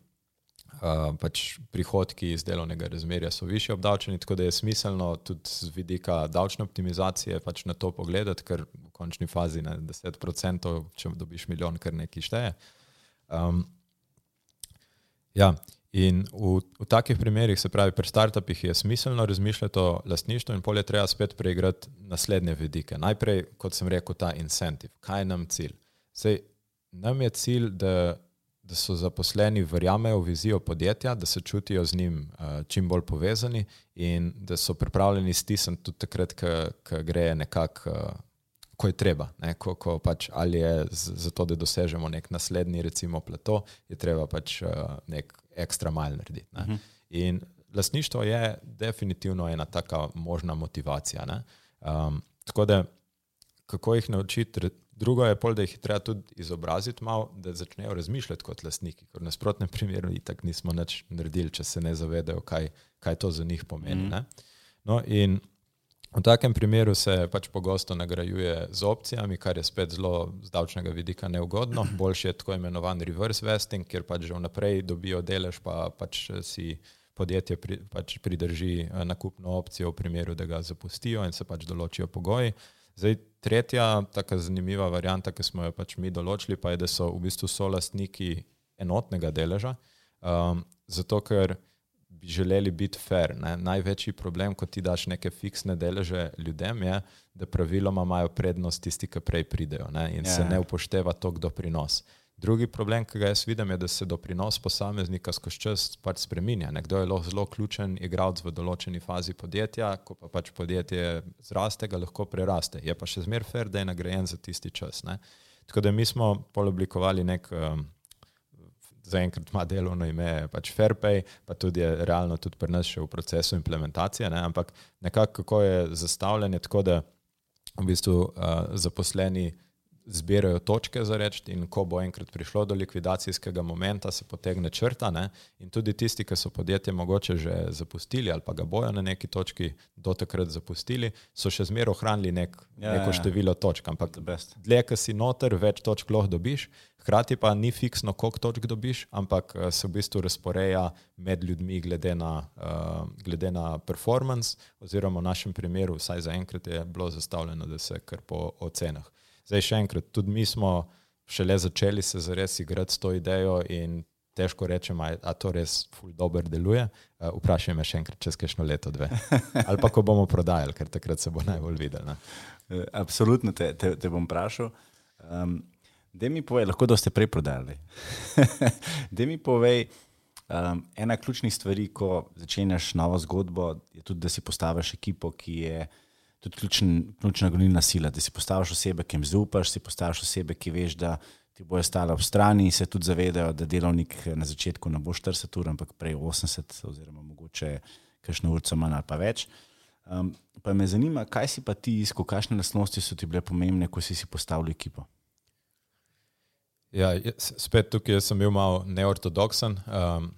Uh, pač prihodki iz delovnega razmerja so više obdavčeni, tako da je smiselno tudi z vidika davčne optimizacije pač na to pogledati, ker v končni fazi na 10%, če dobiš milijon, kar nekaj šteje. Uh, Um, ja, in v, v takih primerih, se pravi, pri startupih je smiselno razmišljati o lastništvu, in polje treba spet preigrati naslednje vidike. Najprej, kot sem rekel, ta incentiv. Kaj je nam cilj? Sej, nam je cilj, da, da so zaposleni verjamejo v vizijo podjetja, da se čutijo z njim uh, čim bolj povezani in da so pripravljeni stisniti tudi takrat, ko gre nekako. Uh, ko je treba, ne, ko, ko pač ali je za to, da dosežemo nek naslednji, recimo, plato, je treba pač uh, nek ekstra mal narediti. Ne. Uh mhm. -huh. In lasništvo je definitivno ena taka možna motivacija. Um, tako da, kako jih naučiti, drugo je pol, da jih treba tudi izobraziti malo, da začnejo razmišljati kot lasniki, ker v nasprotnem primeru itak nismo nič naredili, če se ne zavedajo, kaj, kaj to za njih pomeni. Uh -huh. No, in V takem primeru se pač pogosto nagrajuje z opcijami, kar je spet zelo z davčnega vidika neugodno. [clears throat] Boljši je tako imenovan reverse vesting, kjer pač že vnaprej dobijo delež, pa pač si podjetje pri, pač pridrži eh, nakupno opcijo v primeru, da ga zapustijo in se pač določijo pogoji. Zdaj, tretja tako zanimiva varijanta, ki smo jo pač mi določili, pa je, da so v bistvu so lastniki enotnega deleža, um, zato ker bi želeli biti fair. Ne? Največji problem, ko ti daš neke fiksne deleže ljudem, je, da praviloma imajo prednost tisti, ki prej pridejo ne? in ja. se ne upošteva to, kdo prinos. Drugi problem, ki ga jaz vidim, je, da se doprinos posameznika skozi čas pač spremenja. Nekdo je zelo ključen igralec v določeni fazi podjetja, ko pa pač podjetje zraste, ga lahko preraste. Je pa še zmer fair, da je nagrajen za tisti čas. Ne? Tako da mi smo poloblikovali nek. Um, zaenkrat ima delovno ime, pač Fairpay, pa tudi je realno tudi pri nas še v procesu implementacije. Ne? Ampak nekako kako je zastavljen, je tako, da v bistvu uh, zaposleni zbirajo točke za reči, in ko bo enkrat prišlo do likvidacijskega momenta, se potegne črta. Ne? In tudi tisti, ki so podjetje mogoče že zapustili ali pa ga bojo na neki točki do takrat zapustili, so še zmeraj ohranili nek, ja, neko ja, ja. število točk. Ampak dlje, ki si noter, več točk lahko dobiš. Hkrati pa ni fiksno, koliko točk dobiš, ampak eh, se v bistvu razporeja med ljudmi, glede na, uh, glede na performance, oziroma v našem primeru, vsaj za enkrat je bilo zastavljeno, da se kar po ocenah. Zdaj, še enkrat, tudi mi smo šele začeli se zares igrati s to idejo in težko rečemo, da to res dobro deluje. Uh, vprašaj me še enkrat, čez kakšno leto, dve. [laughs] Ali pa ko bomo prodajali, ker takrat se bo najbolj videl. Absolutno te, te, te bom vprašal. Um, Da mi povej, lahko da ste prej prodali. [laughs] da mi povej, um, ena ključnih stvari, ko začenjaš novo zgodbo, je tudi, da si postaviš ekipo, ki je tudi ključn, ključna gonilna sila. Da si postaviš osebe, ki jim zaupaš, si postaviš osebe, ki veš, da ti bojo stale ob strani in se tudi zavedajo, da delovnik na začetku ne bo 40 ur, ampak prej 80, oziroma mogoče kakšno urco manj ali pa več. Um, pa me zanima, kaj si pa ti iskal, kakšne lastnosti so ti bile pomembne, ko si si postavil ekipo. Ja, spet tukaj sem bil malo neortodoksen. Um,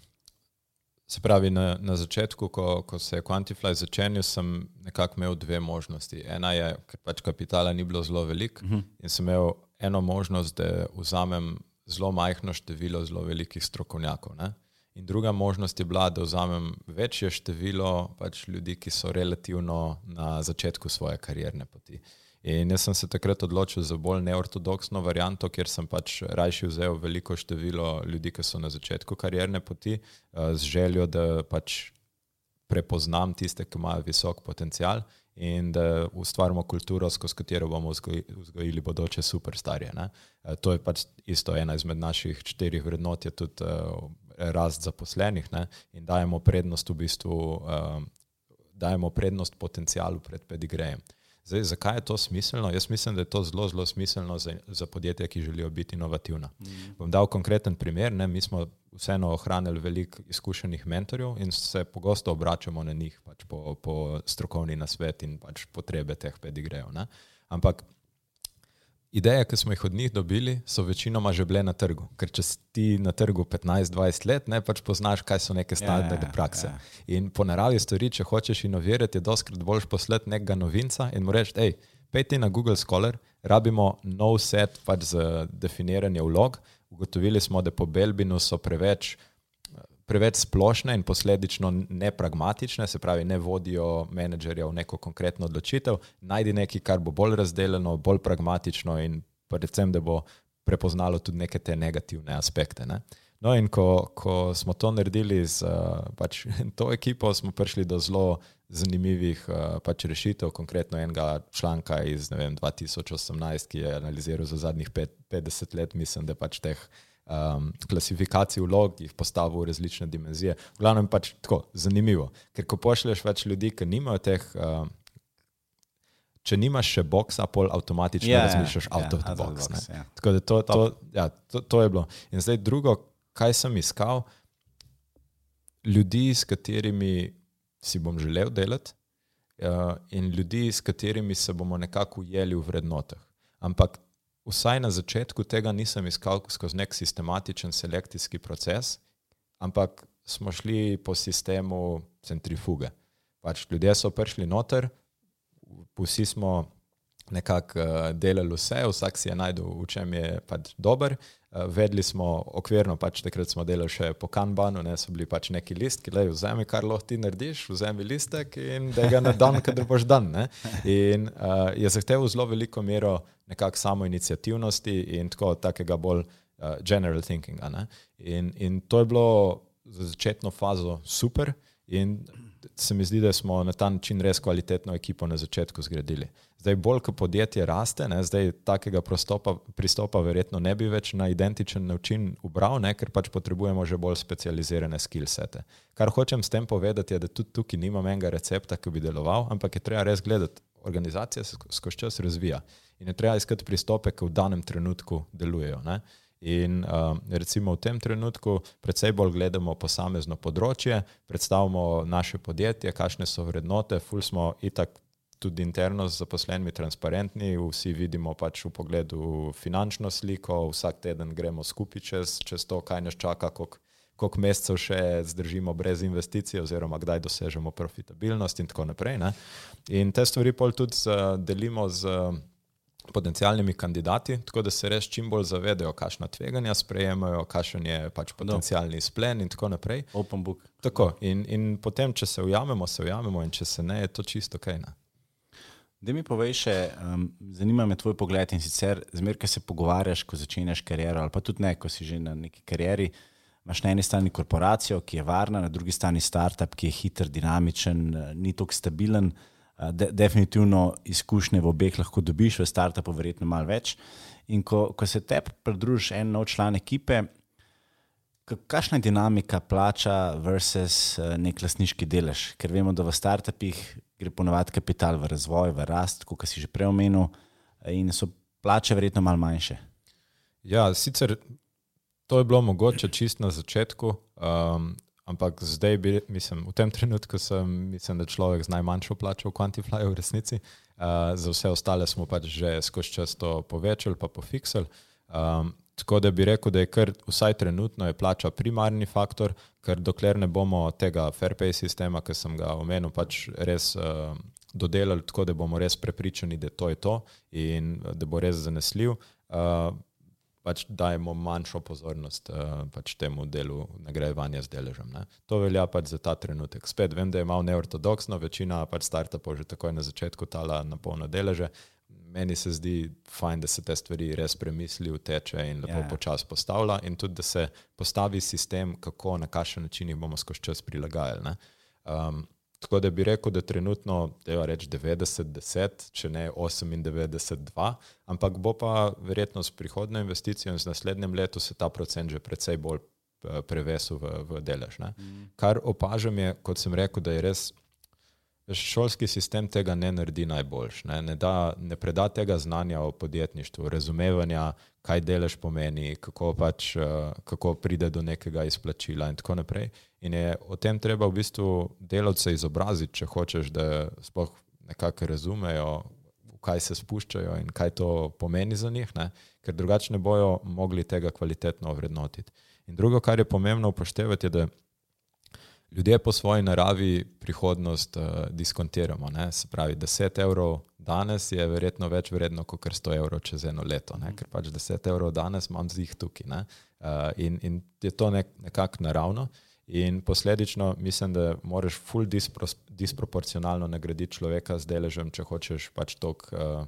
se pravi, na, na začetku, ko, ko se je Quantify začenil, sem nekako imel dve možnosti. Ena je, ker pač kapitala ni bilo zelo veliko uh mhm. -huh. in sem imel eno možnost, da vzamem zelo majhno število zelo velikih strokovnjakov. Ne? In druga možnost je bila, da vzamem večje število pač ljudi, ki so relativno na začetku svoje karierne poti. Uh, In jaz sem se takrat odločil za bolj neortodoksno varianto, ker sem pač rajši vzel veliko število ljudi, ki so na začetku karierne poti, eh, z željo, da pač prepoznam tiste, ki imajo visok potencial in da ustvarimo kulturo, skozi katero bomo vzgojili bodoče superstarje. Ne? Eh, to je pač isto ena izmed naših štirih vrednot, je tudi uh, rast zaposlenih ne? in dajemo prednost v bistvu, dajemo prednost potencialu pred pedigrejem. Zdaj, zakaj je to smiselno? Jaz mislim, da je to zelo, zelo smiselno za, za podjetja, ki želijo biti inovativna. Mm. Bom dal konkreten primer. Ne? Mi smo vseeno ohranili veliko izkušenih mentorjev in se pogosto obračamo na njih pač po, po strokovni nasvet in pač potrebe teh pedigrejev. Ampak Ideje, ki smo jih od njih dobili, so večinoma že bile na trgu. Ker če si na trgu 15-20 let, ne pač poznaš, kaj so neke standardne yeah, ja, ja, prakse. Yeah. Ja. In po naravi stvari, če hočeš inovirati, je doskrat boljš poslati nekega novinca in mu reči: hej, pejti na Google Scholar, rabimo nov set pač za definiranje vlog. Ugotovili smo, da po Belbinu so preveč preveč splošne in posledično nepragmatične, se pravi, ne vodijo menedžerja v neko konkretno odločitev. Najdi nekaj, kar bo bolj razdeljeno, bolj pragmatično in predvsem, da bo prepoznalo tudi neke te negativne aspekte. Ne? No, in ko, ko smo to naredili z pač, [laughs] to ekipo, smo prišli do zelo zanimivih pač, rešitev, konkretno enega članka iz vem, 2018, ki je analiziral za zadnjih 50 let, mislim, da pač teh um, klasifikacij vlog, jih postavil v različne dimenzije. V glavnem pač tako zanimivo, ker ko pošlješ več ljudi, ki nimajo teh. Um, Če nimaš še boksa, pol avtomatično yeah, ja, razmišljaš yeah, out of the box. box yeah. Tako da to, to, ja, to, to je bilo. In zdaj drugo, kaj sem iskal, ljudi, s katerimi si bom želel delati, uh, in ljudi, s katerimi se bomo nekako ujeli v vrednotah. Ampak vsaj na začetku tega nisem iskal skozi nek sistematičen selekcijski proces, ampak smo šli po sistemu centrifuge. Pač ljudje so prišli noter, vsi smo nekako uh, delali vse, vsak si je najdel, v čem je pač dober. Uh, vedeli smo okvirno, pač takrat smo delali še po kanbanu, ne so bili pač neki listki, le vzemi, kar lahko ti narediš, vzemi listek in da ga na dan, kadar boš dan. Ne? In uh, je zahteval zelo veliko mero nekako samo inicijativnosti in tako takega bolj uh, general thinkinga. In, in to je bilo za začetno fazo super. In se mi zdi, da smo na ta način res kvalitetno ekipo na začetku zgradili. Zdaj, bolj ko podjetje raste, ne, zdaj takega prostopa, pristopa verjetno ne bi več na identičen način ubral, ne, ker pač potrebujemo že bolj specializirane skillsete. Kar hočem s tem povedati, je, da tudi tukaj nimam enega recepta, ki bi deloval, ampak je treba res gledati, organizacija se skozi čas razvija in je treba iskati pristope, ki v danem trenutku delujejo. Ne. In uh, recimo v tem trenutku predvsej bolj gledamo posamezno področje, predstavljamo naše podjetje, kakšne so vrednote, ful smo itak tudi interno z zaposlenimi transparentni, vsi vidimo pač v pogledu finančno sliko, vsak teden gremo skupaj čez, čez to, kaj nas čaka, koliko koliko mesecev še zdržimo brez investicij, oziroma kdaj dosežemo profitabilnost, in tako naprej. Ne? In te stvari pol tudi delimo z potencijalnimi kandidati, tako da se res čim bolj zavedajo, kakšna tveganja sprejemajo, kakšen je pač potencijalni splen in tako naprej. Open book. Tako, in, in potem, če se ujamemo, se ujamemo, in če se ne, je to čisto kaj. Ne? Da mi povej še, um, zanima me tvoj pogled in sicer, zmeraj, ko se pogovarjaš, ko začneš kariero, ali pa tudi ne, ko si že na neki karieri, uh, imaš na eni strani korporacijo, ki je varna, na drugi strani startup, ki je hiter, dinamičen, eh, ni tako stabilen. Eh, de, definitivno izkušnje v obeh lahko dobiš, v startupu verjetno malo več. In ko, ko se te pridružiš en nov član ekipe, kakšna je dinamika plača versus eh, nek lasniški delež? Ker vemo, da v startupih gre ponovadi kapital v razvoj, v rast, kot si že prej omenil, in so plače verjetno malo manjše. Ja, sicer To je bilo mogoče čist na začetku, um, ampak zdaj, bi, mislim, v tem trenutku sem, mislim, da človek z najmanjšo plačo v Quantifyju v resnici. Uh, za vse ostale smo pač že skozi čas to povečali, pa pofiksali. Um, tako da bi rekel, da je kar vsaj trenutno je plača primarni faktor, ker dokler ne bomo tega fair pay sistema, ki sem ga omenil, pač res uh, dodelali tako, da bomo res prepričani, da to je to in da bo res zanesljiv. Uh, pač dajemo manjšo pozornost uh, pač temu delu nagrajevanja z deležem. Ne. To velja pač za ta trenutek. Spet vem, da je malo neortodoksno, večina pač startupov že takoj na začetku tala na polno deleže. Meni se zdi fajn, da se te stvari res premisli, uteče in lepo yeah. Ja. počasi postavlja, in tudi, da se postavi sistem, kako na kakšen način jih bomo skozi čas prilagajali. Um, Tako da bi rekel, da trenutno je reč 90-10, če ne 98-2, ampak bo pa verjetno s prihodno investicijo in z naslednjim letom se ta procent že precej bolj eh, prevesil v, v delež. Mm. Kar opažam je, kot sem rekel, da je res šolski sistem tega ne naredi najboljš. Ne, ne, da, ne preda tega znanja o podjetništvu, razumevanja, kaj delež pomeni, kako, pač, eh, kako pride do nekega izplačila in tako naprej. In je o tem treba v bistvu delavce izobraziti, če hočeš, da sploh nekako razumejo, v kaj se spuščajo in kaj to pomeni za njih, ne? ker drugače ne bojo mogli tega kvalitetno ovrednotiti. In drugo, kar je pomembno upoštevati, je, da ljudje po svoji naravi prihodnost uh, diskontiramo. Ne? Se pravi, 10 evrov danes je verjetno več vredno kot 100 evrov čez eno leto, ne? ker pač 10 evrov danes imam z jih tukaj. Uh, in, in je to nek, nekako naravno. In posledično mislim, da moraš ful dispro, disproporcionalno nagraditi človeka z deležem, če hočeš pač tok. Uh,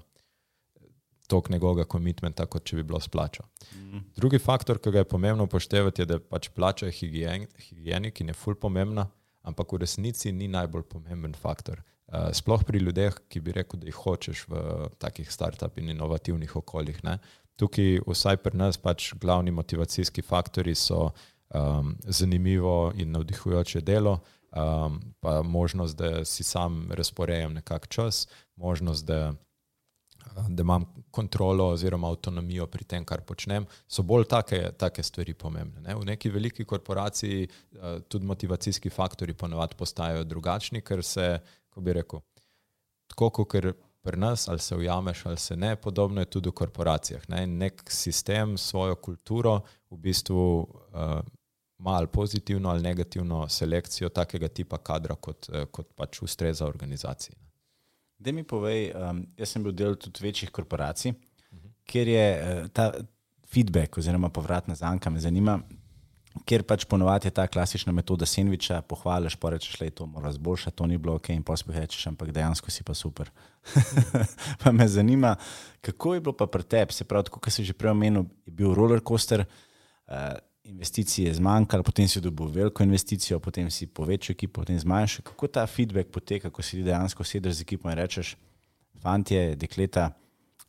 tok njegovega komitmenta, kot če bi bilo splačo. Mm. Drugi faktor, ki ga je pomembno upoštevati, je, da pač plača higien, higienik in je ful pomembna, ampak v resnici ni najbolj pomemben faktor. Uh, sploh pri ljudeh, ki bi rekel, da jih hočeš v takih start-up in inovativnih okoljih. Ne? Tukaj, vsaj pri nas, pač glavni motivacijski faktori so um, zanimivo in navdihujoče delo, um, pa možnost, da si sam razporejam nekak čas, možnost, da da imam kontrolo oziroma avtonomijo pri tem, kar počnem, so bolj take, take stvari pomembne. Ne? V neki veliki korporaciji uh, tudi motivacijski faktori ponovadi postajajo drugačni, ker se, ko bi rekel, tako kot pri nas, ali se ujameš ali se ne, podobno je tudi v korporacijah. Ne? Nek sistem, svojo kulturo v bistvu uh, ima ali pozitivno ali negativno selekcijo takega tipa kadra, kot, uh, kot pač ustreza organizaciji. Da mi povej, um, jaz sem bil del tudi večjih korporacij, uh -huh. kjer je uh, ta feedback oziroma povratna zanka me zanima, ker pač ponovadi je ta klasična metoda sendviča, pohvališ, pa rečeš, da je to mora zboljšati, to ni bilo ok, in pospeh rečeš, ampak dejansko si pa super. [laughs] pa me zanima, kako je bilo pa pri tebi, se pravi, kot si že prej omenil, je bil roller coaster. Uh, investicije zmanjkalo, potem si dobil veliko investicijo, potem si povečal ekipo, potem zmanjšal. Kako ta feedback poteka, ko si dejansko sediš z ekipo in rečeš, fantje, dekleta,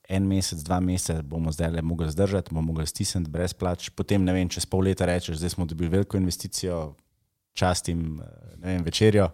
en mesec, dva meseca bomo zdaj le mogli zdržati, bomo mogli stisniti brez plač, potem ne vem, čez pol leta rečeš, zdaj smo dobili veliko investicijo, častim vem, večerjo.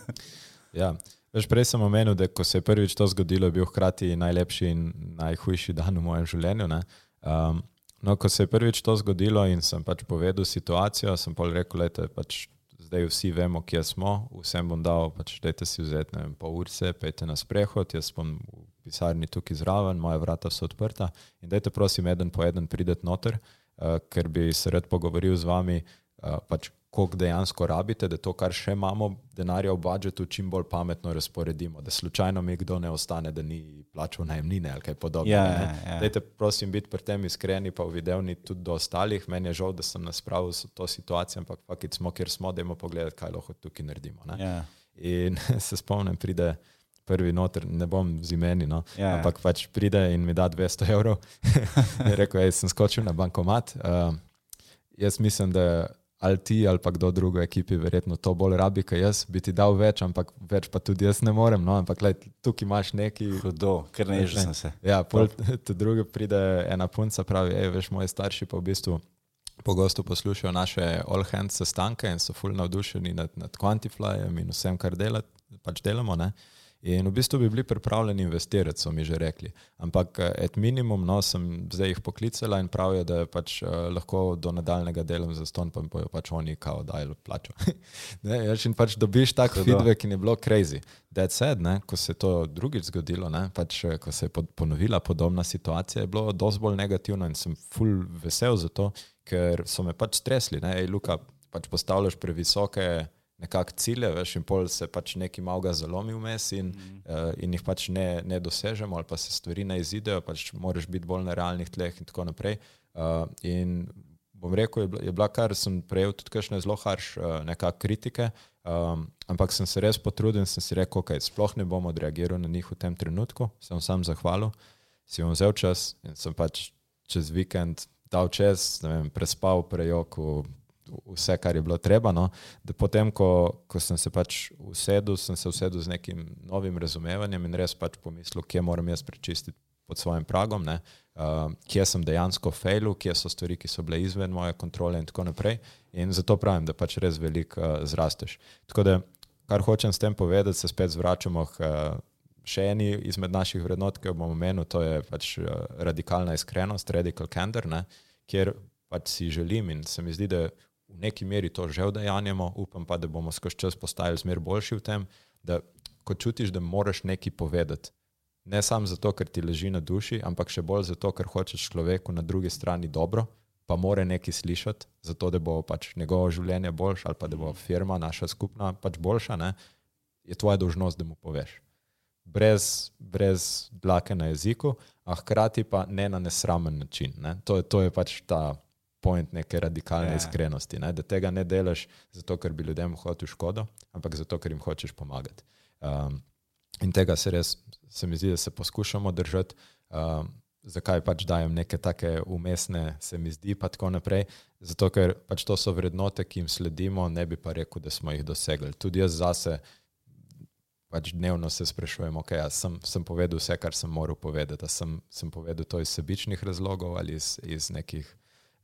[laughs] ja. Veš, prej sem omenil, da ko se je prvič to zgodilo, je bil hkrati najlepši in najhujši dan v mojem življenju. Um, No, ko se je prvič to zgodilo in sem pač povedal situacijo, sem pa rekel, da pač zdaj vsi vemo, kje smo, vsem bom dal, pač dajte si vzeti vem, pol urce, pejte na sprehod, jaz bom v pisarni tukaj zraven, moja vrata so odprta in dajte prosim eden po eden prideti noter, uh, ker bi se rad pogovoril z vami, uh, pač koliko dejansko rabite, da to, kar še imamo, denarja v budžetu, čim bolj pametno razporedimo, da slučajno mi kdo ne ostane, da ni plačal najemnine ali kaj podobnega. Ja, ja. Dajte, prosim, biti pri tem iskreni, pa uvidevni tudi do ostalih. Meni je žal, da sem nas spravil v to situacijo, ampak fakit smo, kjer smo, da imamo pogled, kaj lahko tukaj naredimo. ne. Ja. In [laughs] se spomnim, pride prvi noter, ne bom z imeni, no, Ja. ampak pač pride in mi da 200 evrov. [laughs] In rekel, hej, sem skočil na bankomat. Uh, jaz mislim, da ali ti ali pa kdo drug v ekipi verjetno to bolj rabi, kot jaz, bi ti dal več, ampak več pa tudi jaz ne morem. No, ampak lej, tukaj imaš neki. Hudo, ker ne že sem se. Ja, pol [laughs] tudi druge pride ena punca, pravi, hej, veš, moji starši pa v bistvu. Pogosto poslušajo naše all hands sestanke in so fully navdušeni nad, nad Quantiflyjem in vsem, kar delat, pač delamo. Ne? In v bistvu bi bili pripravljeni investirati, so mi že rekli. Ampak et minimum, no, sem zdaj jih poklicala in pravijo, da pač uh, lahko do nadaljnega delam za ston, pa bojo pač oni kao dajali plačo. [laughs] ne, jaz in pač dobiš tak Hudo. feedback in je bilo crazy. That said, ne, ko se je to drugič zgodilo, ne, pač, eh, ko se je pod- ponovila podobna situacija, je bilo dosti bolj negativno in sem full vesel za to, ker so me pač stresli. Ne, Ej, Luka, pač postavljaš previsoke nekak cilje, veš, in pol se pač neki malga zalomi vmes in, mm. uh, in jih pač ne, ne dosežemo, ali pa se stvari ne izidejo, pač moraš biti bolj na realnih tleh in tako naprej. Uh, in bom rekel, je bila, je bila kar sem prejel tudi kakšne zelo harš uh, nekak kritike, um, ampak sem se res potrudil in sem si rekel, ok, sploh ne bom odreagiral na njih v tem trenutku, sem sam zahvalil, si bom vzel čas in sem pač čez vikend dal čas, ne vem, prespal, prejokal, vse, kar je bilo treba. No, da potem, ko, ko sem se pač usedel, sem se usedel z nekim novim razumevanjem in res pač pomislil, kje moram jaz prečistiti pod svojim pragom, ne, uh, kje sem dejansko failil, kje so stvari, ki so bile izven moje kontrole in tako naprej. In zato pravim, da pač res veliko uh, zrasteš. Tako da, kar hočem s tem povedati, se spet zvračamo k uh, še eni izmed naših vrednot, ki jo bom omenil, to je pač uh, radikalna iskrenost, radical candor, ne, kjer pač si želim in se mi zdi, da v neki meri to že udejanjamo, upam pa, da bomo skozi čas postajali zmer boljši v tem, da ko čutiš, da moraš nekaj povedati, ne samo zato, ker ti leži na duši, ampak še bolj zato, ker hočeš človeku na drugi strani dobro, pa more nekaj slišati, zato da bo pač njegovo življenje boljše ali pa da bo firma naša skupna pač boljša, ne, je tvoja dolžnost, da mu poveš. Brez, brez dlake na jeziku, a hkrati pa ne na nesramen način. Ne. To, to je pač ta point neke radikalne Ja. yeah. iskrenosti. Ne. Da tega ne delaš zato, ker bi ljudem hotel škodo, ampak zato, ker jim hočeš pomagati. Um, in tega se res, se mi zdi, da se poskušamo držati. Um, zakaj pač dajem neke take umestne, se mi zdi, pa tako naprej. Zato, ker pač to so vrednote, ki jim sledimo, ne bi pa rekel, da smo jih dosegli. Tudi jaz zase pač dnevno se sprašujem, ok, a sem, sem povedal vse, kar sem moral povedati, sem, sem povedal to iz sebičnih razlogov ali iz, iz nekih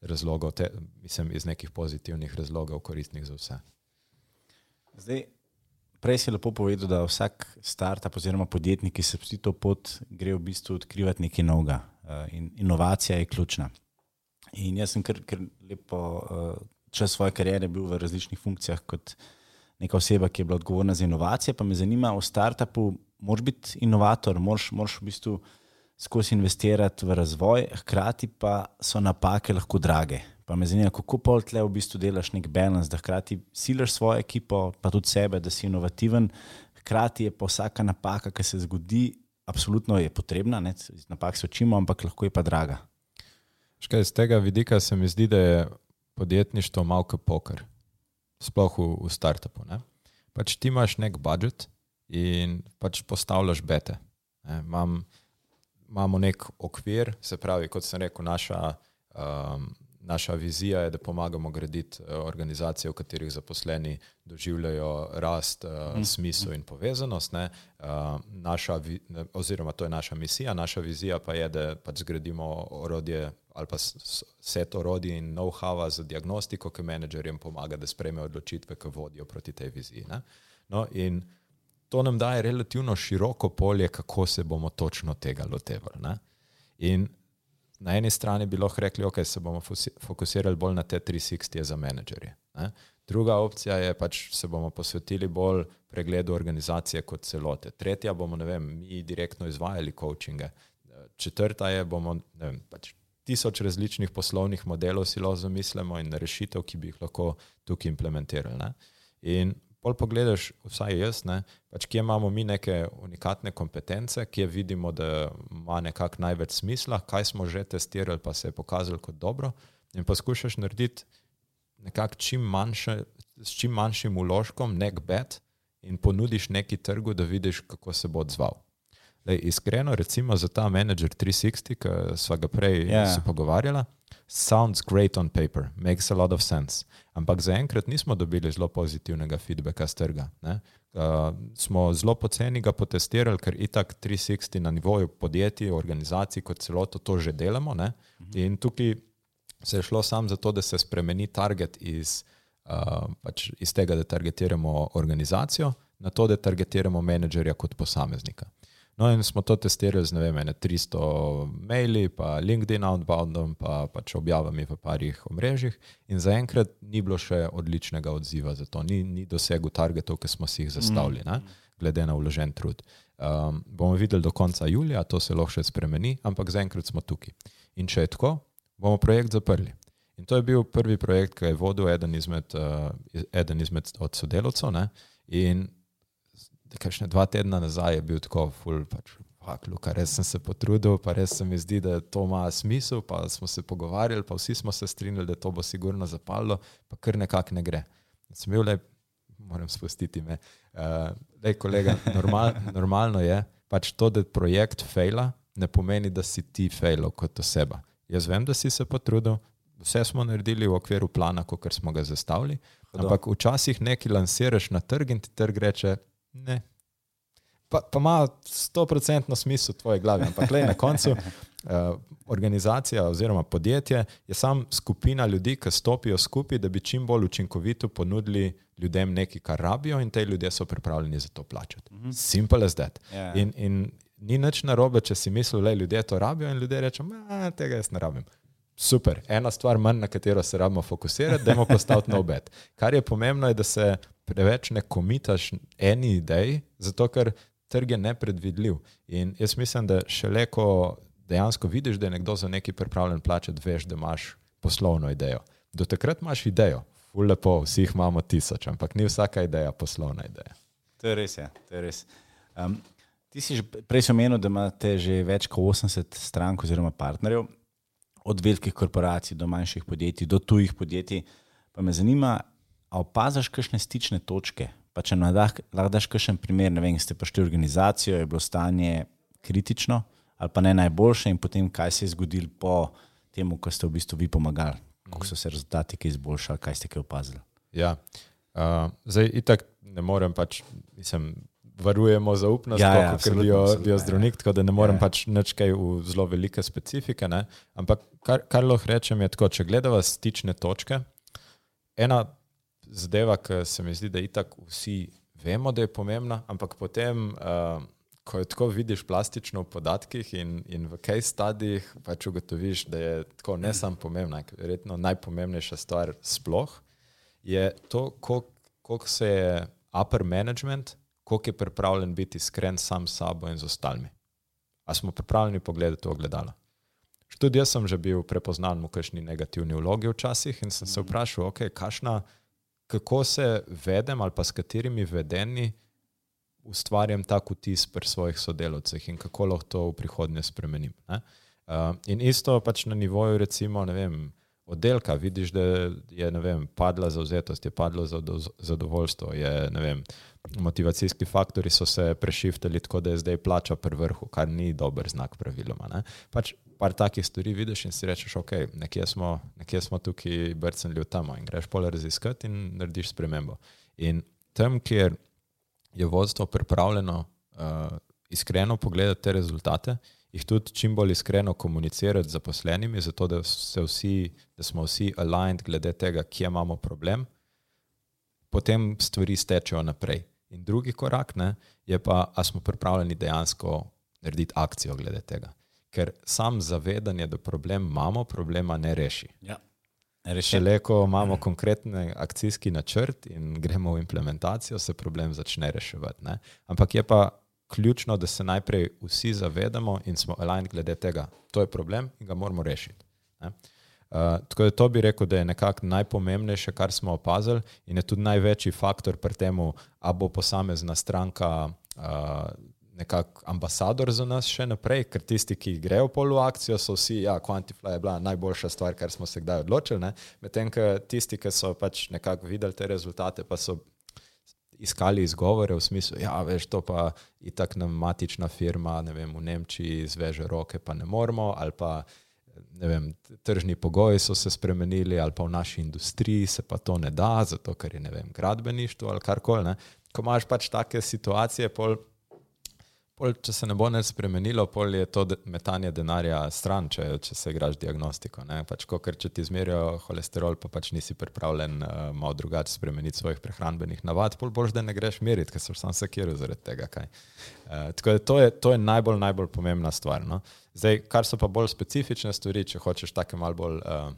razlogov, te, mislim, iz nekih pozitivnih razlogov, koristnih za vse. Zdaj, prej si lepo povedal, da vsak startup oziroma podjetnik, ki se pusti to pot, gre v bistvu odkrivati nekaj novega. eh, In inovacija je ključna. In jaz sem kar, kar lepo eh, čas svoje kariere bil v različnih funkcijah kot neka oseba, ki je bila odgovorna za inovacije. Pa me zanima, v startupu moraš biti inovator, moraš, moraš v bistvu skozi investirati v razvoj, hkrati pa so napake lahko drage. Pa me zanima, kako pol tle v bistvu delaš nek balans, da hkrati siliš svojo ekipo, pa tudi sebe, da si inovativen, hkrati je pa vsaka napaka, ki se zgodi, absolutno je potrebna, ne? napak se učimo, ampak lahko je pa draga. Škaj, z tega vidika se mi zdi, da je podjetništvo malo kot poker, sploh v, v startupu. Ne? Pač ti imaš nek budžet in pač postavljaš bete. Ne? Mam, imamo nek okvir, se pravi, kot sem rekel, naša, um, naša vizija je, da pomagamo graditi eh, organizacije, v katerih zaposleni doživljajo rast, uh, smisel in povezanost. ne. Uh, naša, vi- oziroma, to je naša misija, naša vizija pa je, da pač zgradimo orodje ali pa set orodij in know-howa za diagnostiko, ki menedžerjem pomaga, da sprejmejo odločitve, ki vodijo proti tej viziji. ne. No, in to nam daje relativno široko polje, kako se bomo točno tega lotevali. In na eni strani bi lahko rekli, da okay, se bomo fokusirali bolj na te 360 za menedžerje. Ne? Druga opcija je pač se bomo posvetili bolj pregledu organizacije kot celote. Tretja bomo, ne vem, mi direktno izvajali coachinge. Četrta je, bomo, ne vem, pač tisoč različnih poslovnih modelov si lahko zamislimo in rešitev, ki bi jih lahko tukaj implementirali. Ne? In pol pogledaš, vsaj jaz, ne, pač kje imamo mi neke unikatne kompetence, kje vidimo, da ima nekako največ smisla, kaj smo že testirali, pa se je pokazalo kot dobro, in poskušaš narediti nekako čim manjše, s čim manjšim uložkom, nek bet, in ponudiš neki trgu, da vidiš, kako se bo odzval. Lej, iskreno, recimo za ta Manager 360, ki smo ga prej yeah. se pogovarjali, sounds great on paper, makes a lot of sense. Ampak zaenkrat nismo dobili zelo pozitivnega feedbacka z trga. Uh, smo zelo poceni ga potestirali, ker itak 360 na nivoju podjetij, organizacij kot celoto to že delamo. Ne? In tukaj se je šlo samo zato, da se spremeni target iz, uh, pač iz tega, da targetiramo organizacijo, na to, da targetiramo menedžerja kot posameznika. No, in smo to testirali z ne vem, 300 maili, pa LinkedIn outboundom, pa pač objavami v parih omrežjih, in zaenkrat ni bilo še odličnega odziva za to, ni, ni dosegel targetov, ki smo si jih zastavili, ne, glede na vložen trud. Um, bomo videli do konca julija, to se lahko še spremeni, ampak zaenkrat smo tukaj. In če je tako, bomo projekt zaprli. In to je bil prvi projekt, ki je vodil eden izmed, uh, eden izmed od sodelovcev. Kakšne dva tedna nazaj je bil tako, ful, pač, kar res sem se potrudil, pa res se mi zdi, da to ima smisel. Pa smo se pogovarjali, pa vsi smo se strinjali, da to bo sigurno zapalo, pa kar nekako ne gre. Sem bil le, moram spustiti me. Uh, lej, kolega, normal, [laughs] normalno je, pač to, da projekt fejla, ne pomeni, da si ti fejlo kot oseba. Jaz vem, da si se potrudil, vse smo naredili v okviru plana, kot smo ga zastavili, ampak včasih nekaj lansiraš na trg in ti trg reče, Ne. Pa, pa ima sto procentno smisel v tvoji glavi, ampak le na koncu. Uh, [laughs] organizacija oziroma podjetje je samo skupina ljudi, ki stopijo skupaj, da bi čim bolj učinkovito ponudili ljudem nekaj, kar rabijo, in te ljudje so pripravljeni za to plačati. Mm -hmm. Simple as that. Yeah. Ja. In, in ni nič narobe, če si misliš, da ljudje to rabijo, in ljudje rečejo, da tega jaz ne rabim. Super, ena stvar manj, na katero se rabimo fokusirati, da imamo [laughs] postaviti nov bet. Kar je pomembno, je, da se preveč ne komitaš eni ideji, zato ker trg je nepredvidljiv. In jaz mislim, da šele ko dejansko vidiš, da je nekdo za nekaj pripravljen plačati, veš, da imaš poslovno idejo. Do takrat imaš idejo, ful lepo, vsi jih imamo tisoč, ampak ni vsaka ideja poslovna ideja. To je res. Je. To je res. Um, ti si že prej omenil, da imate že več kot 80 strank oziroma partnerjev, od velikih korporacij do manjših podjetij, do tujih podjetij. Pa me zanima, A opaziš kakšne stične točke? Pa če lahko daš kakšen primer, ne vem, ste prišli v organizacijo, je bilo stanje kritično ali pa ne najboljše, in potem kaj se je zgodilo po tem, ko ste v bistvu vi pomagali, kako so se rezultati kaj izboljšali, kaj ste kaj opazili. Ja, uh, zdaj itak ne morem pač, mislim. Varujemo zaupnost, ja, ja, kot bi jo zdravnik, tako da ne morem ja, ja. pač nič kaj v zelo velike specifike. Ne? Ampak kar, kar lahko rečem, je tako, če gledamo stične točke. Ena zadeva, ki se mi zdi, da itak vsi vemo, da je pomembna, ampak potem, uh, ko jo tako vidiš plastično v podatkih in, in v case studijih, pač ugotoviš, da je tako ne samo pomembna, verjetno najpomembnejša stvar sploh, je to, koliko se je upper management, koliko je pripravljen biti iskren sam s sabo in z ostalimi. A smo pripravljeni pogledati to ogledalo? Tudi jaz sem že bil prepoznan v kakšni negativni vlogi včasih in sem se vprašal, ok, kašna kako se vedem ali pa s katerimi vedenji ustvarjam tak vtis pri svojih sodelovcih in kako lahko to v prihodnje spremenim. Uh, in isto pač na nivoju, recimo, vem, oddelka, vidiš, da je vem, padla zauzetost, je padlo zadovoljstvo, je, vem, motivacijski faktori so se prešiftali tako, da je zdaj plača pri vrhu, kar ni dober znak, praviloma. Pač par takih stvari vidiš in si rečeš, ok, nekje smo, nekje smo tukaj brcnili v tamo in greš pole raziskati in narediš spremembo. In tam, kjer je vodstvo pripravljeno uh, iskreno pogledati te rezultate, jih tudi čim bolj iskreno komunicirati z zaposlenimi, zato da, vsi, da smo vsi aligned glede tega, kje imamo problem, potem stvari stečejo naprej. In drugi korak ne, je pa, ali smo pripravljeni dejansko narediti akcijo glede tega ker sam zavedanje, da problem imamo, problema ne reši. Ja. Šele ko imamo konkretni akcijski načrt in gremo v implementacijo, se problem začne reševati. Ne? Ampak je pa ključno, da se najprej vsi zavedamo in smo aligned glede tega. To je problem in ga moramo rešiti. Ne? Uh, tako da to bi rekel, da je nekako najpomembnejše, kar smo opazili, in je tudi največji faktor pri tem, ali bo posamezna stranka uh, nekako ambasador za nas še naprej, ker tisti, ki grejo pol v akcijo, so vsi, ja, Quantify je bila najboljša stvar, kar smo se kdaj odločili. Medtem, ker tisti, ki so pač nekako videli te rezultate, pa so iskali izgovore v smislu, ja, veš, to pa je tako nam matična firma, ne vem, v Nemčiji zveže roke, pa ne moramo, ali pa vem, tržni pogoji so se spremenili, ali pa v naši industriji se pa to ne da, zato ker je vem, gradbeništvo ali karkoli. Ko imaš pač take situacije, pol Pol, če se ne bo nič spremenilo, pol je to metanje denarja stran, če, če se igraš diagnostiko. Pač, ko, ker če ti izmerijo holesterol, pa pač nisi pripravljen uh, malo drugače spremeniti svojih prehranbenih navad, pol boš, da ne greš meriti, ker so sam sekiral zaradi tega. Uh, tako da to je, to je najbolj, najbolj pomembna stvar. No? Zdaj, kar so pa bolj specifične stvari, če hočeš take malo bolj, uh,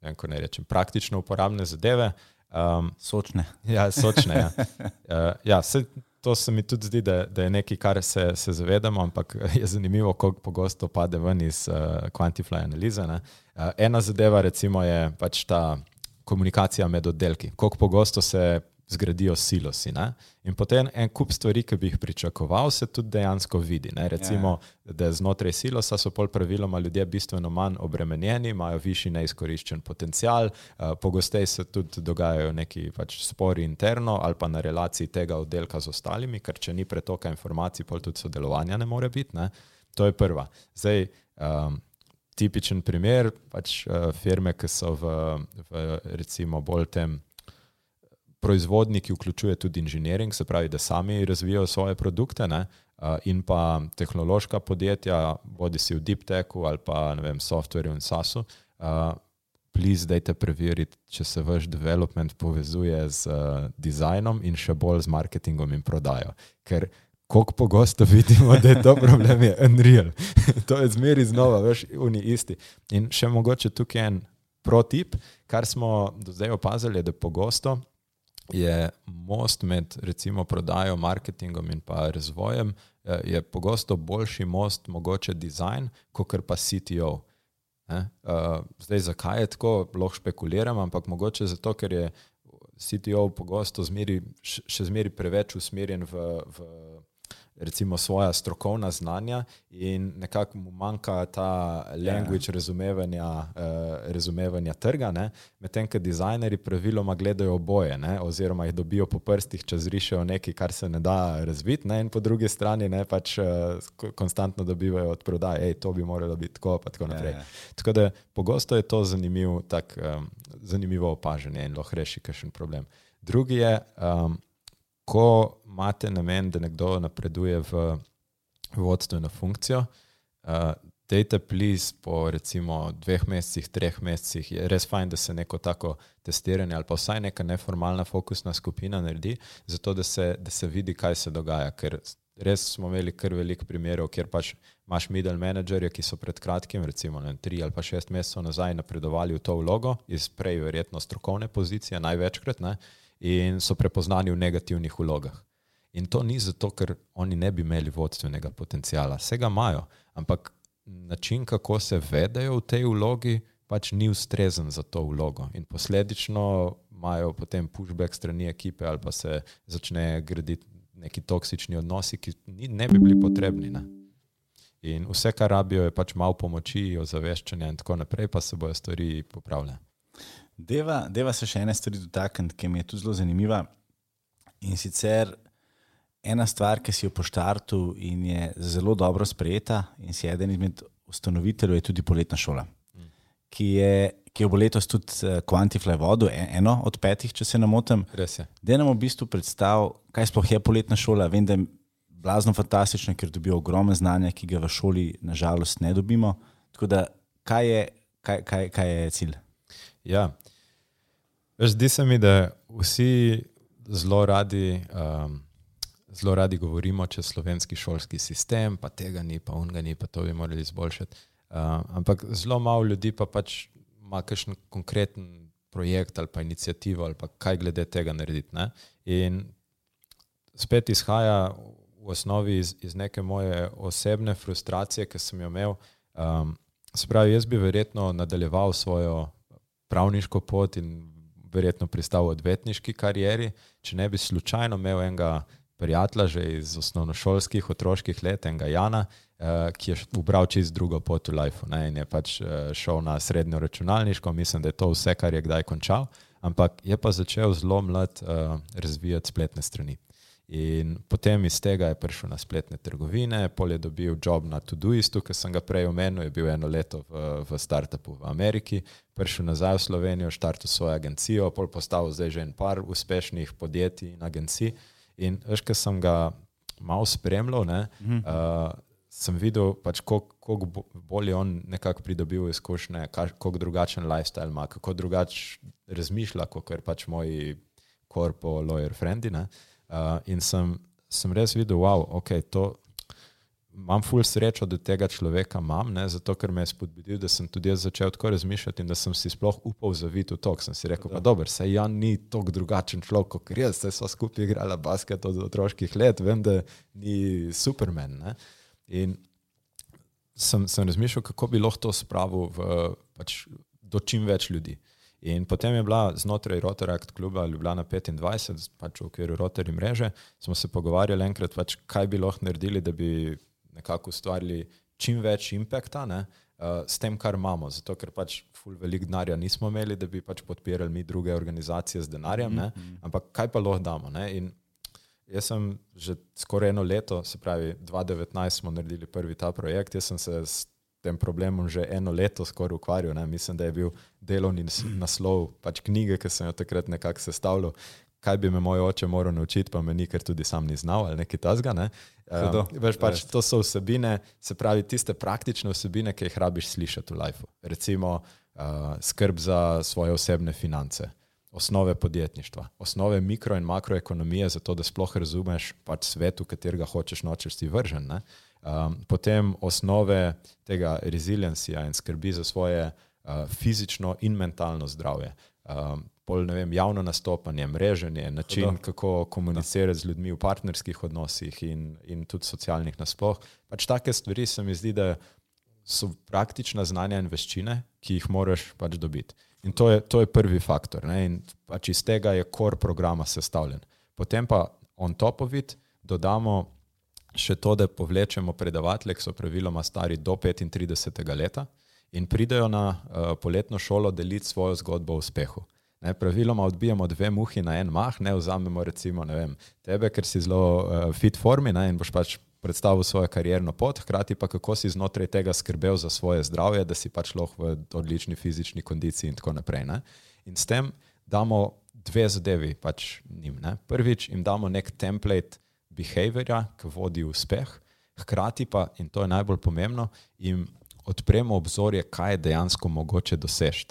ne, ne rečem, praktično uporabne zadeve. Um, sočne. Ja, sočne. Ja. Uh, [laughs] ja, se, to se mi tudi zdi, da, da je nekaj, kar se, se zavedamo, ampak [laughs] je zanimivo, kako pogosto pade ven iz uh, Quantify analize. Uh, ena zadeva, recimo, je pač ta komunikacija med oddelki. Kako pogosto se zgradijo silosi. Ne? In potem en kup stvari, ki bi jih pričakoval, se tudi dejansko vidi. Ne? Recimo, ja. da znotraj silosa so pol praviloma ljudje bistveno manj obremenjeni, imajo višji neizkoriščen potencial, uh, pogosteje se tudi dogajajo neki pač spori interno ali pa na relaciji tega oddelka z ostalimi, ker če ni pretoka informacij, pol tudi sodelovanja ne more biti. Ne? To je prva. Zdaj, um, tipičen primer, pač uh, firme, ki so v, v recimo bolj tem proizvodni, ki vključuje tudi inženiring, se pravi, da sami razvijajo svoje produkte, ne, in pa tehnološka podjetja, bodi si v Deep Techu ali pa vem, softverju in SASu. Please, dajte preveriti, če se vaš development povezuje z uh, dizajnom in še bolj z marketingom in prodajo. Ker, koliko pogosto [laughs] vidimo, da je to problem, je unreal. [laughs] to je zmeri znova, veš, uni isti. In še mogoče tukaj en protip, kar smo do zdaj opazili, da pogosto je most med recimo prodajo, marketingom in pa razvojem, eh, je pogosto boljši most, mogoče dizajn, kot pa CTO. Ne? Eh, zdaj, zakaj je tako, lahko špekuliram, ampak mogoče zato, ker je CTO pogosto zmeri, še zmeri preveč usmerjen v, v recimo svoja strokovna znanja in nekako mu manjka ta language yeah. razumevanja, uh, razumevanja trga, medtem ko dizajnerji praviloma gledajo oboje, ne? oziroma jih dobijo po prstih, če zrišajo nekaj, kar se ne da razviti, ne? in po drugi strani ne pač uh, konstantno dobivajo od prodaje, hej, to bi moralo biti tako, pa tako naprej. Yeah. Ja. Tako da pogosto je to zanimiv, tak, um, zanimivo opažanje in lahko reši kakšen problem. Drugi je, um, ko imate namen, da nekdo napreduje v vodstveno funkcijo, uh, dejte plis po recimo dveh mesecih, treh mesecih, je res fajn, da se neko tako testiranje ali pa vsaj neka neformalna fokusna skupina naredi, zato da se, da se vidi, kaj se dogaja. Ker res smo imeli kar veliko primerov, kjer pač imaš middle managerje, ki so pred kratkim, recimo ne, tri ali pa šest mesecev nazaj, napredovali v to vlogo iz prej verjetno strokovne pozicije, največkrat. Ne, in so prepoznani v negativnih vlogah. In to ni zato, ker oni ne bi imeli vodstvenega potencijala, vsega imajo, ampak način, kako se vedajo v tej vlogi, pač ni ustrezen za to vlogo. In posledično imajo potem pushback strani ekipe ali pa se začne graditi neki toksični odnosi, ki ne bi bili potrebni. Ne? In vse, kar rabijo, je pač malo pomoči, ozaveščanja in tako naprej, pa se bojo stvari popravljale. Deva, deva se še ene stvari dotakniti, ki mi je tu zelo zanimiva. In sicer ena stvar, ki si jo poštartu in je zelo dobro sprejeta, in si eden izmed ustanoviteljev, je tudi poletna šola, ki je. Ki je bo letos tudi eh, Quantify vodil, e, eno od petih, če se ne motim. Da nam v bistvu predstavlja, kaj sploh je poletna šola. Vem, da je blazno fantastično, ker dobijo ogromno znanja, ki ga v šoli nažalost ne dobimo. Tako da, kaj je, kaj, kaj, kaj je cilj? Ja, Zdi se mi, da vsi zelo radi, um, zelo radi govorimo čez slovenski šolski sistem, pa tega ni, pa unga ni, pa to bi morali izboljšati. Uh, ampak zelo malo ljudi pa pač ima kakšen konkreten projekt ali pa inicijativo ali pa kaj glede tega narediti. Ne? In spet izhaja v osnovi iz, iz neke moje osebne frustracije, ki sem jo imel. Um, se pravi, jaz bi verjetno nadaljeval svojo pravniško pot in verjetno pristal v odvetniški karieri, če ne bi slučajno imel enega prijatelja že iz osnovnošolskih, otroških let, enega Jana, uh, ki je ubral čist drugo pot v lifeu ne, in je pač uh, šel na srednjo računalniško, mislim, da je to vse, kar je kdaj končal, ampak je pa začel zelo mlad uh, razvijati spletne strani. In potem iz tega je prišel na spletne trgovine, pol je dobil job na Todoistu, ki sem ga prej omenil, je bil eno leto v, v startupu v Ameriki, prišel nazaj v Slovenijo, štartil svojo agencijo, pol postavil zdaj že en par uspešnih podjetij in agencij. In veš, ker sem ga malo spremljal, ne, mhm. uh, sem videl, pač, kako bolje on nekako pridobil izkušnje, kako drugačen lifestyle ima, kako drugače razmišlja, kot pač moji korpo, lawyer, friendi. Uh, in sem, sem res videl, wow, okay, imam ful srečo, da tega človeka imam, ne, zato ker me je spodbudil, da sem tudi jaz začel tako razmišljati in da sem si sploh upal zaviti v to. Sem si rekel, da dobro, se Jan ni tako drugačen človek kot jaz, se smo skupaj igrali basket od otroških let, vem, da ni supermen. Ne. In sem, sem razmišljal, kako bi lahko to spravil v, pač, do čim več ljudi. In potem je bila znotraj Rotaract kluba Ljubljana 25, pač v okviru Rotary mreže, smo se pogovarjali enkrat, pač, kaj bi lahko naredili, da bi nekako ustvarili čim več impakta ne, uh, s tem, kar imamo. Zato, ker pač ful velik denarja nismo imeli, da bi pač podpirali mi druge organizacije z denarjem, mm -hmm. ampak kaj pa lahko damo. Ne? In jaz sem že skoraj eno leto, se pravi 2019 smo naredili prvi ta projekt, jaz sem se s tem problemom že eno leto skoraj ukvarjal. Ne. Mislim, da je bil delovni naslov pač knjige, ki sem jo takrat nekako sestavljal. Kaj bi me moj oče moral naučiti, pa me ni, ker tudi sam ni znal ali nekaj tasga. Ne. Um, veš, pač, to so vsebine, se pravi, tiste praktične vsebine, ki jih rabiš slišati v lifeu. Recimo uh, skrb za svoje osebne finance, osnove podjetništva, osnove mikro- in makroekonomije, zato da sploh razumeš pač svet, v katerega hočeš nočeš ti vržen. Uh, Um, potem osnove tega reziliencija in skrbi za svoje uh, fizično in mentalno zdravje. Um, pol, vem, javno nastopanje, mreženje, način, Hodo. kako komunicirati z ljudmi v partnerskih odnosih in, in tudi socialnih nasploh. Pač take stvari se mi zdi, da so praktična znanja in veščine, ki jih moraš pač dobiti. In to je, to je prvi faktor. Ne? In pač iz tega je kor programa sestavljen. Potem pa on top of it dodamo še to, da povlečemo predavatelje, ki so praviloma stari do 35 leta in pridejo na uh, poletno šolo deliti svojo zgodbo o uspehu. Ne, praviloma odbijamo dve muhi na en mah, ne vzamemo recimo ne vem, tebe, ker si zelo uh, fit formi ne, in boš pač predstavil svojo karjerno pot, hkrati pa kako si znotraj tega skrbel za svoje zdravje, da si pač lahko v odlični fizični kondiciji in tako naprej. Ne. In s tem damo dve zadevi pač njim. Ne. Prvič jim damo nek template, behaviorja, ki vodi v uspeh, hkrati pa, in to je najbolj pomembno, jim odpremo obzorje, kaj je dejansko mogoče doseči.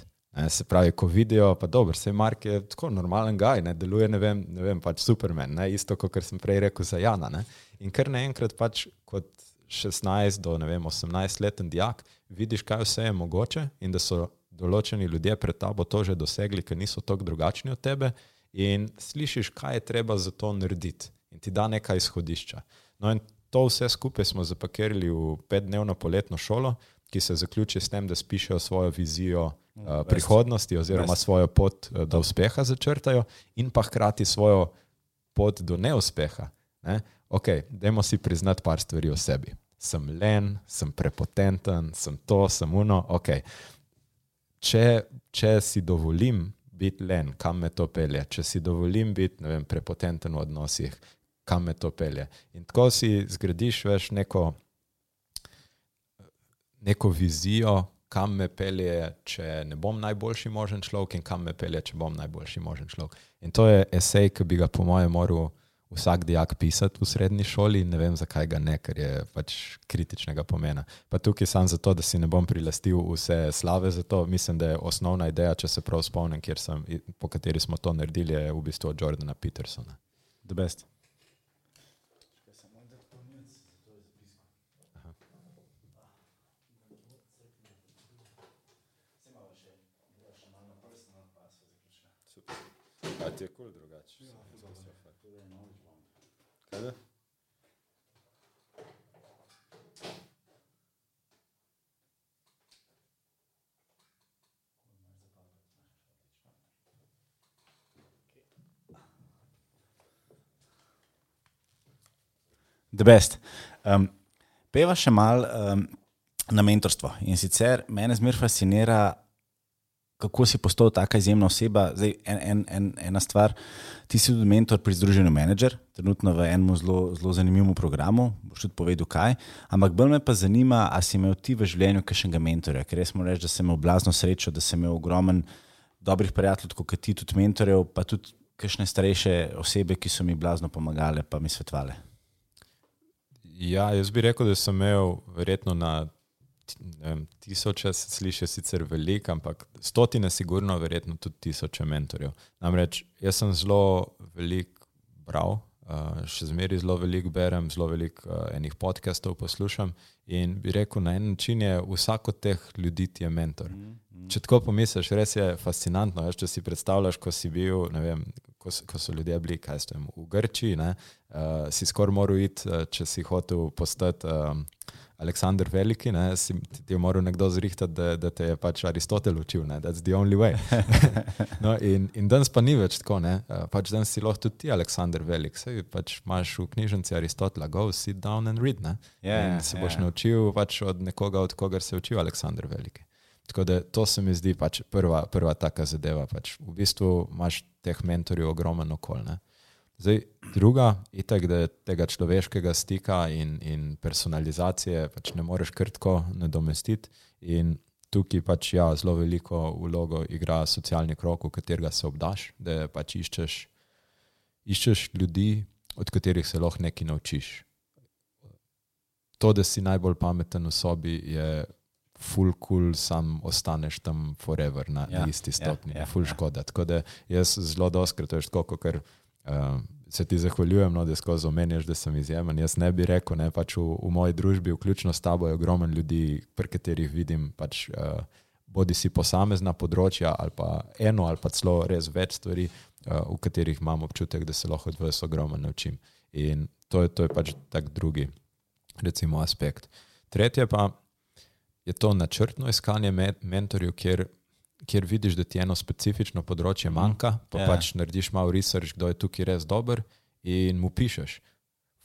Se pravi, ko vidijo, pa dobro, se Mark je tako normalen gaj, ne deluje, ne vem, ne vem pač supermen, ne, isto kot sem prej rekel za Jana. Ne, in ker naenkrat pač kot 16 do vem, 18 leten dijak vidiš, kaj vse je mogoče in da so določeni ljudje pred tabo to že dosegli, ker niso tako drugačni od tebe in slišiš, kaj je treba za to narediti in ti da nekaj izhodišča. No, in to vse skupaj smo zapakirali v petdnevno poletno šolo, ki se zaključi s tem, da spišejo svojo vizijo uh, prihodnosti, oziroma Best. svojo pot uh, do uspeha začrtajo, in pa hkrati svojo pot do neuspeha. Ne? Ok, dajmo si priznati par stvari o sebi. Sem len, sem prepotenten, sem to, sem uno. Okay. Če, če si dovolim biti len, kam me to pelje, če si dovolim biti vem, prepotenten v odnosih, kam me to pelje. In tako si zgradiš veš, neko, neko vizijo, kam me pelje, če ne bom najboljši možen človek, in kam me pelje, če bom najboljši možen človek. In to je esej, ki bi ga, po mojem, moral vsak dijak pisati v srednji šoli, in ne vem, zakaj ga ne, ker je pač kritičnega pomena. Pa tukaj sem zato, da si ne bom prilastil vse slave za to. Mislim, da je osnovna ideja, če se prav spomnim, sem, po kateri smo to naredili, je v bistvu od Jordana Petersona. The best. A ti je kul cool drugače? Kaj da? The best. Um, peva še mal um, na mentorstvo. In sicer mene zmer fascinira, kako si postal tako izjemna oseba. Zdaj, en, en, en, ena stvar, ti si tudi mentor pri Združenju Manager, trenutno v enem zelo, zelo zanimivem programu, boš tudi povedal kaj. Ampak bolj me pa zanima, ali si imel ti v življenju kakšnega mentorja, ker res moram reči, da sem imel blazno srečo, da sem imel ogromen dobrih prijateljev, kot ti tudi mentorjev, pa tudi kakšne starejše osebe, ki so mi blazno pomagale, pa mi svetovale. Ja, jaz bi rekel, da sem imel verjetno na tisoče, se sliši sicer veliko, ampak stotine, sigurno, verjetno tudi tisoče mentorjev. Namreč jaz sem zelo veliko bral, uh, še zmeraj zelo veliko berem, zelo veliko uh, enih podcastov poslušam in bi rekel, na en način je vsak od teh ljudi ti je mentor. Mm -hmm. Če tako pomisliš, res je fascinantno. Veš, če si predstavljaš, ko si bil, ne vem, ko, ko so ljudje bili vem, v Grčiji, ne, uh, si skoraj moral iti, uh, če si hotel postati. Um, Aleksandr Veliki, ne, si, ti je moral nekdo zrihtati, da, da te je pač Aristotel učil, da je to edini način. no, in, in danes pa ni več tako, ne, pač danes si lahko tudi ti, Aleksandr Velik, sej pač imaš v knjižnici Aristotela, go sit down and read. Ne, yeah, in se boš yeah. naučil pač od nekoga, od koga se je učil Aleksandr Veliki. Tako da to se mi zdi pač prva, prva taka zadeva. Pač v bistvu imaš teh mentorjev ogromno okolje. Zdaj, druga, itak, da tega človeškega stika in, in personalizacije pač ne moreš krtko nadomestiti. In tukaj pač ja, zelo veliko vlogo igra socialni krok, v katerega se obdaš, da pač iščeš, iščeš ljudi, od katerih se lahko nekaj naučiš. To, da si najbolj pameten v sobi, je full cool, sam ostaneš tam forever na ja, isti ja, stopni, ja, ja, full ja. škoda. Tako da jaz zelo doskrat, to je tako, ker. Uh, se ti zahvaljujem, no, da skozi omenjaš, da sem izjemen. Jaz ne bi rekel, ne, pač v, v moji družbi, vključno s tabo, je ogromen ljudi, pri katerih vidim, pač, uh, bodi si posamezna področja ali pa eno ali pa celo res več stvari, uh, v katerih imam občutek, da se lahko od vas ogromno naučim. In to je, to je pač tak drugi, recimo, aspekt. Tretje pa je to načrtno iskanje mentorjev, kjer kjer vidiš, da ti eno specifično področje mhm. manjka, pa yeah. Ja. pač narediš malo research, kdo je tukaj res dober in mu pišeš.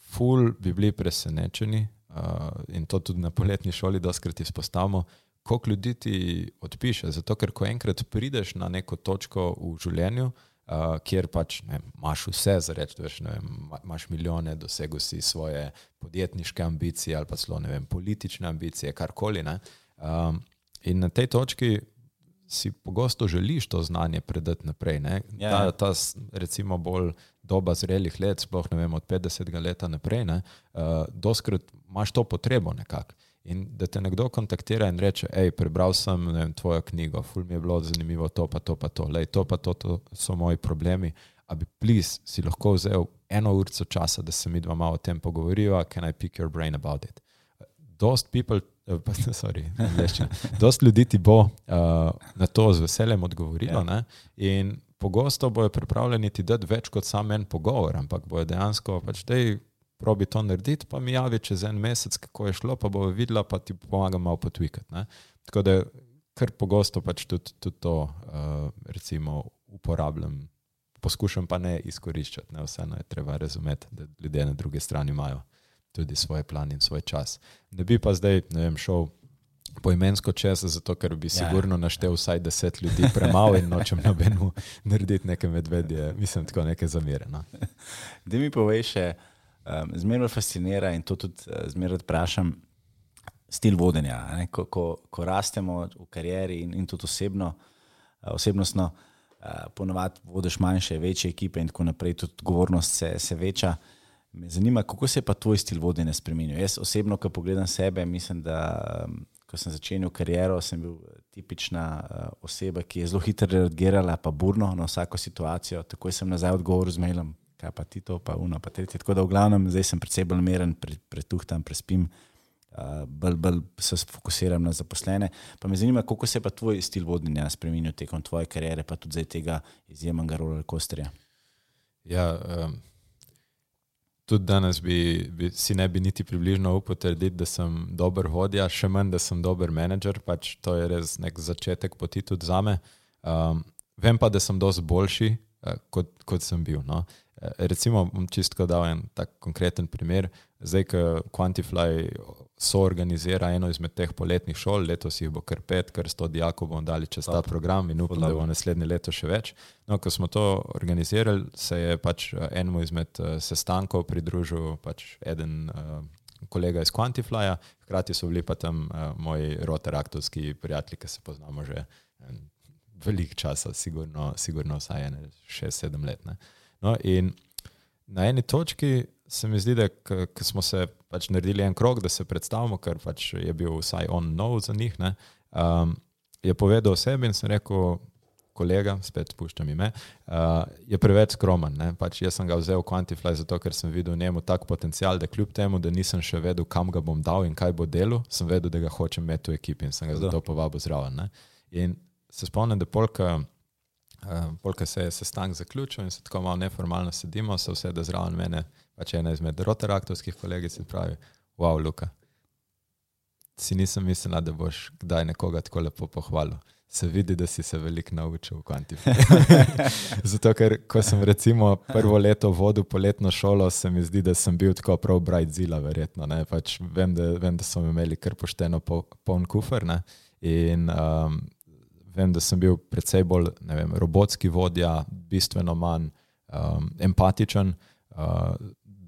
Ful bi bili presenečeni uh, in to tudi na poletni šoli doskrat izpostavimo, koliko ljudi ti odpiše. Zato, ker ko enkrat prideš na neko točko v življenju, uh, kjer pač ne, imaš vse za reči, veš, ne, imaš milijone, dosegel si svoje podjetniške ambicije ali pa celo ne vem, politične ambicije, karkoli. Um, in na tej točki si pogosto želiš to znanje predati naprej. Ja, ta, ta, recimo, bolj doba zrelih let, sploh ne vem, od 50 let naprej, uh, doskrat imaš to potrebo nekako. In da te nekdo kontaktira in reče: hej, prebral sem vem, tvojo knjigo, ful mi je bilo zanimivo to, pa to, pa to, Lej, to, pa to, to so moji problemi. A bi, plis, si lahko vzel eno uro časa, da se mi dva malo o tem pogovoriva, can I pick your brain about it? Dost people [laughs] Dost ljudi ti bo uh, na to z veseljem odgovorilo. Ja. In pogosto bojo pripravljeni ti dati več kot samo en pogovor, ampak bojo dejansko pač te. Probi to narediti, pa mi javi čez en mesec, kako je šlo, pa bo videla, pa ti pomaga malo potvikati. Tako da, kar pogosto pač tudi, tudi to, uh, recimo, uporabljam, poskušam pa ne izkoriščati. Ne? Vseeno je treba razumeti, da ljudje na drugi strani imajo tudi svoj plan in svoj čas. Ne bi pa zdaj vem, šel poimensko čez, zato ker bi ja. sigurno naštel vsaj deset ljudi, premalo in nočem nobeno narediti neke medvedje, mislim, tako neke zamere. No. [laughs] Da mi poveš, um, zmerno fascinira in to tudi uh, zmerno vprašam. Stil vodenja. Ko, ko, ko rastemo v karieri in, in tudi osebno, uh, osebnostno, uh, ponovadi vodiš manjše, večje ekipe, in tako naprej, tudi odgovornost se, se veča. Uh, Me zanima, kako se je pa tvoj stil vodenja spremenil. Jaz osebno, ko pogledam sebe, mislim, da um, ko sem začenjal kariero, sem bil tipična uh, oseba, ki je zelo hitro reagirala, pa burno na vsako situacijo. Takoj sem nazaj odgovoril z mailom, kaj pa ti to, pa uno, pa tretje. Tako da v glavnem zdaj sem predvsej bolj meren, pre, pretuhtam, prespim. uh, bolj, bolj se fokusiram na zaposlene. Pa me zanima, kako se je pa tvoj stil vodenja spremenil tekom tvoje kariere, pa tudi zdaj tega izjemnega roller coasterja. Ja, um, tudi danes bi, bi si ne bi niti približno upal trditi, da sem dober vodja, še manj, da sem dober menedžer. Pač to je res nek začetek poti tudi za me. Um, vem pa, da sem dosti boljši, uh, kot, kot sem bil. No. Uh, recimo, bom čisto dal en tak konkreten primer. Zdaj, ko Quantify so organizira eno izmed teh poletnih šol, letos jih bo kar pet, kar sto dijakov bomo dali čez ta program in upam, da bo naslednje leto še več. No, ko smo to organizirali, se je pač eh, enemu izmed uh, sestankov pridružil pač eden uh, kolega iz Quantifyja, hkrati so bili pa tam uh, moji rotaraktovski prijatelji, ki se poznamo že um, velik čas, sigurno, sigurno vsaj ene šest, sedem let. Ne. No, in na eni točki se mi zdi, da smo se pač naredili en krog, da se predstavimo, ker pač je bil vsaj on nov za njih. Um, je povedal o sebi in sem rekel, kolega, spet spuščam ime, uh, je preveč skromen. Pač jaz sem ga vzel v Quantify zato, ker sem videl v njemu tak potencial, da kljub temu, da nisem še vedel, kam ga bom dal in kaj bo delo, sem vedel, da ga hočem imeti v ekipi in sem ga zato povabil zraven. Ne? In se spomnim, da polka. Uh, Polka se je sestanek zaključil in se tako malo neformalno sedimo, so vse, da zraven mene pač ena izmed rotaraktovskih kolegic in pravi, wow, Luka, si nisem mislila, da boš kdaj nekoga tako lepo pohvalil. Se vidi, da si se veliko naučil v kvantifikacijo. [laughs] Zato, ker ko sem recimo prvo leto vodil poletno šolo, se mi zdi, da sem bil tako prav bright zila, verjetno. Pač vem, da, vem, da so imeli kar pošteno poln kufr ne? in um, vem, da sem bil predvsej bolj vem, robotski vodja, bistveno manj um, empatičen. Uh,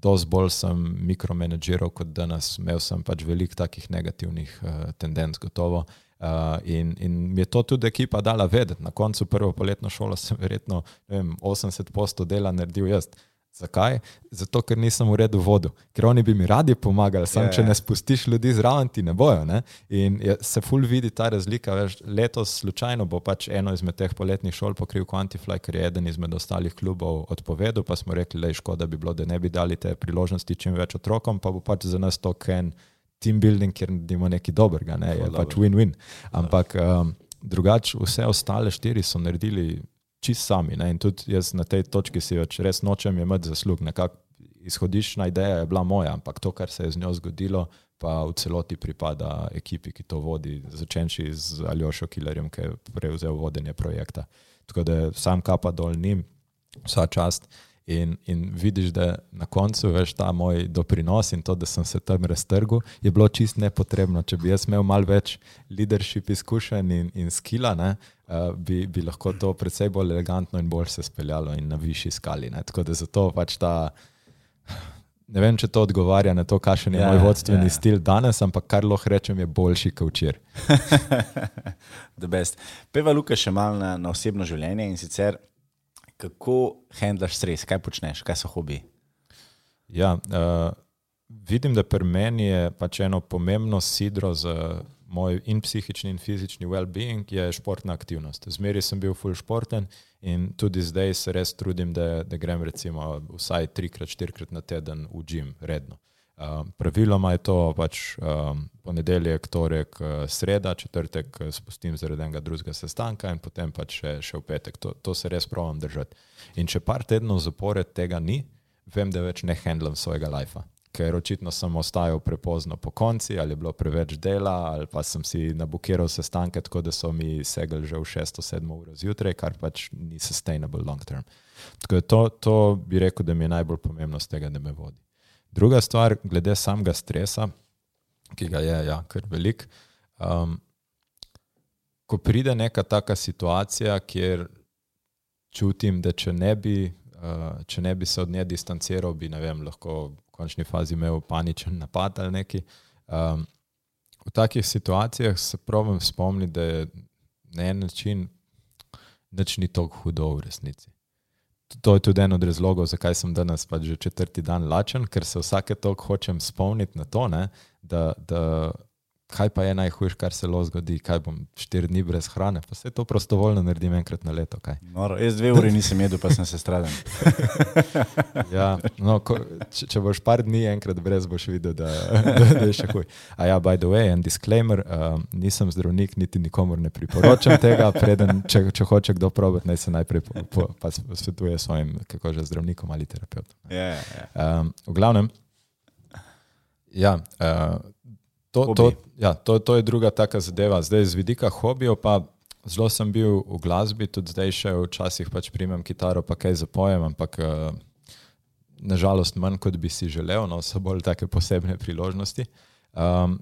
dosti bolj sem mikromanageral kot danes, imel sem pač veliko takih negativnih uh, tendenc, gotovo. Uh, in, in mi je to tudi ekipa dala vedeti. Na koncu prvo poletno šolo sem verjetno vem, 80% dela naredil jaz. Uh, Zakaj? Zato, ker nisem v redu vodu, ker oni bi mi radi pomagali, samo yeah. če ja. ne spustiš ljudi zraven, ti ne bojo. Ne? In je, se ful vidi ta razlika. Veš, letos slučajno bo pač eno izmed teh poletnih šol pokril Quantify, ker je eden izmed ostalih klubov odpovedal, pa smo rekli, da je škoda bi bilo, da ne bi dali te priložnosti čim več otrokom, pa bo pač za nas to ken team building, ker naredimo nekaj dobrega, ne? je pač win-win. Ampak um, drugače, vse ostale štiri so naredili čist sami. Ne? In tudi jaz na tej točki si več res nočem imeti zaslug. Nekako izhodiščna ideja je bila moja, ampak to, kar se je z njo zgodilo, pa v celoti pripada ekipi, ki to vodi, začenši z Aljošo Killerjem, ki je prevzel vodenje projekta. Tako da sam kapa dol njim, vsa čast. In, in vidiš, da na koncu veš ta moj doprinos in to, da sem se tam raztrgal, je bilo čist nepotrebno. Če bi jaz imel malo več leadership izkušenj in, in skila, ne, uh, bi, bi lahko to precej bolj elegantno in bolj se speljalo in na višji skali. Ne. Tako da zato pač ta. Ne vem, če to odgovarja na to, kakšen je yeah, moj ja, vodstveni yeah. Ja. stil danes, ampak kar lahko rečem, je boljši kot včeraj. [laughs] Peva Luka še malo na, na osebno življenje in sicer kako handlaš stres, kaj počneš, kaj so hobi? Ja, uh, vidim, da pri meni je pač eno pomembno sidro za moj in psihični in fizični well-being, je športna aktivnost. Zmeri sem bil full športen in tudi zdaj se res trudim, da, da grem recimo vsaj trikrat, štirikrat na teden v gim redno. Um, praviloma je to pač um, ponedeljek, torek, uh, sreda, četrtek uh, spustim zaradi enega drugega sestanka in potem pač še, še v petek. To, to se res pravim držati. In če par tednov zapored tega ni, vem, da več ne handlam svojega lajfa. Ker očitno sem ostajal prepozno po konci, ali je bilo preveč dela, ali pa sem si nabukiral sestanke, tako da so mi segli že v 6-7 ur zjutraj, kar pač ni sustainable long term. Tako da to, to bi rekel, da mi je najbolj pomembno z tega, da me vodi. Druga stvar, glede samega stresa, ki ga je ja, kar velik. Um, ko pride neka taka situacija, kjer čutim, da če ne bi, uh, če ne bi se od nje distanciral, bi vem, lahko končni fazi imel paničen napad ali nekaj. Um, v takih situacijah se pravim spomniti, da je na en način nič ni tako hudo v resnici to je tudi en od razlogov, zakaj sem danes pač že četrti dan lačen, ker se vsake toliko hočem spomniti na to, ne, da, da kaj pa je najhujše, kar se lahko zgodi, kaj bom štiri dni brez hrane, pa se to prostovoljno naredim enkrat na leto. Noro, jaz dve uri nisem jedel, pa sem se stradal. [laughs] ja, no, ko, če, če boš par dni enkrat brez, boš videl, da, da, da je še huj. A ja, by the way, en disclaimer, uh, nisem zdravnik, niti nikomor ne priporočam tega, preden, če, če hoče kdo probati, naj se najprej po, po, svetuje svojim, kako že zdravnikom ali terapeutom. Yeah, yeah. um, v glavnem, ja. Uh, To, to, ja, to, to je druga taka zadeva. Zdaj, z vidika hobijo, pa zelo sem bil v glasbi, tudi zdaj še včasih pač primem kitaro, pa kaj zapojem, ampak uh, nažalost manj, kot bi si želel, no so bolj take posebne priložnosti. Um,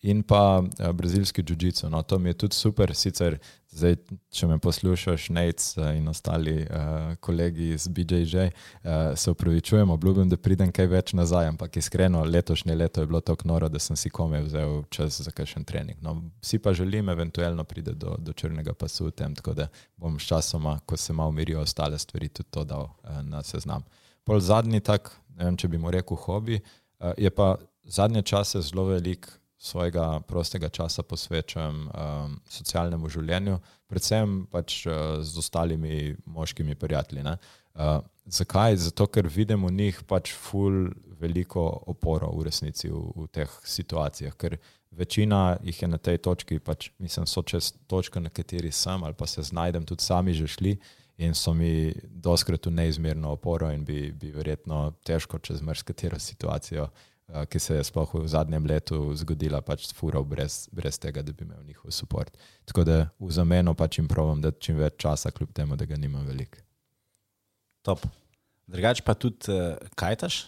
in pa uh, brazilski jiu-jitsu. No, to mi je tudi super, sicer zdaj, če me poslušaš, Nec uh, in ostali uh, kolegi iz BJJ, uh, se upravičujem, obljubim, da pridem kaj več nazaj, ampak iskreno, letošnje leto je bilo tako noro, da sem si kome vzel čas za kakšen trening. No, vsi pa želim eventualno priti do, do črnega pasu v tem, tako da bom s časoma, ko se malo umirijo ostale stvari, tudi to dal uh, na seznam. Pol zadnji tak, ne vem, če bi mu rekel hobi, uh, je pa zadnje čase zelo velik svojega prostega časa posvečam um, socialnemu življenju, predvsem pač uh, z ostalimi moškimi prijatelji. Uh, zakaj? Zato, ker vidim v njih pač ful veliko oporo v resnici v, v teh situacijah, ker večina jih je na tej točki, pač mislim, so čez točko, na kateri sem ali pa se znajdem, tudi sami že šli. In so mi doskrat v neizmerno oporo, in bi, bi verjetno težko čez marsikatero situacijo uh, ki se je sploh v zadnjem letu zgodila, pač fural brez, brez tega, da bi imel njihov podpor. Tako da v zameno pač jim pravim, da čim več časa, kljub temu, da ga nimam veliko. Top. Drugač pa tudi uh, kajtaš?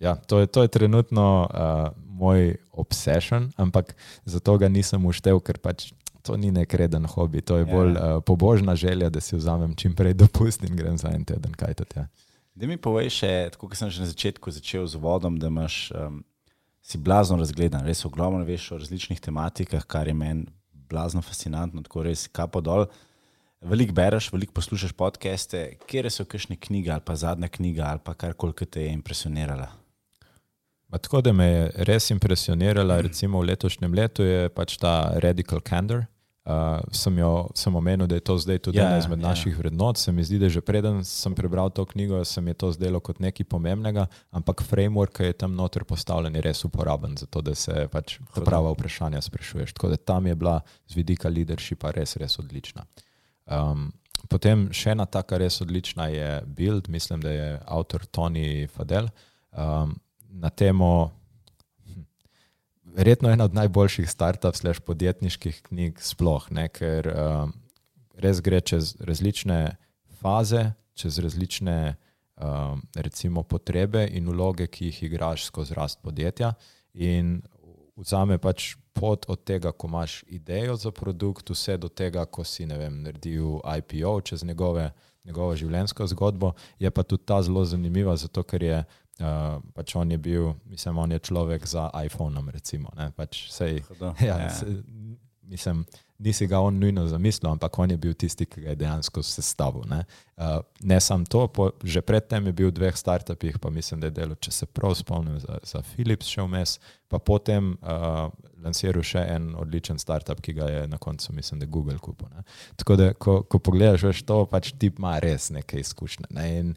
Ja, to je, to je trenutno uh, moj obsession, ampak zato ga nisem uštev, ker pač to ni nek reden hobi, to je ja. bolj uh, pobožna želja, da si vzamem čim prej dopust in grem za en teden kajtati. Ja. Da mi poveš, še, tako kot sem že na začetku začel z vodom, da imaš, um, si blazno razgledan, res ogromno veš o različnih tematikah, kar je meni blazno fascinantno, tako res kapo dol. Veliko bereš, veliko poslušaš podcaste, kje so kakšne knjige ali pa zadnja knjiga ali pa karkoli, ki te je impresionirala. Ba, tako da me je res impresionirala, recimo v letošnjem letu je pač ta Radical Candor. Uh, sem, jo, sem omenil, da je to zdaj tudi ja, ena izmed ja. naših vrednot. Se mi zdi, da že preden sem prebral to knjigo, se mi je to zdelo kot nekaj pomembnega, ampak framework, je tam noter postavljen, je res uporaben za to, da se pač ta prava vprašanja sprašuješ. Tako da tam je bila z vidika leadershipa res, res odlična. Um, potem še ena taka res odlična je Build, mislim, da je avtor Tony Fadel um, na temo verjetno ena od najboljših start-up, podjetniških knjig sploh, ne, ker um, res gre čez različne faze, čez različne um, recimo, potrebe in vloge, ki jih igraš skozi rast podjetja. In vzame pač pot od tega, ko imaš idejo za produkt, vse do tega, ko si vem, naredil IPO čez njegove, njegovo življenjsko zgodbo. Je pa tudi ta zelo zanimiva, zato ker je Uh, pač on je bil, mislim, on je človek za iPhone. Recimo, pač sej, [laughs] ja, ja. Se, mislim, nisi ga on nujno zamislil, ampak on je bil tisti, ki ga je dejansko sestavil. Ne, uh, ne samo to, po, že predtem je bil v dveh startupih, pa mislim, da je delo, če se prav spomnim, za, za Philips še vmes, pa potem uh, lansiral še en odličen startup, ki ga je na koncu, mislim, da Google kupil. Ne. Tako da, ko, ko pogledaš, veš, to pač tip ima res neke izkušnje. Ne, in,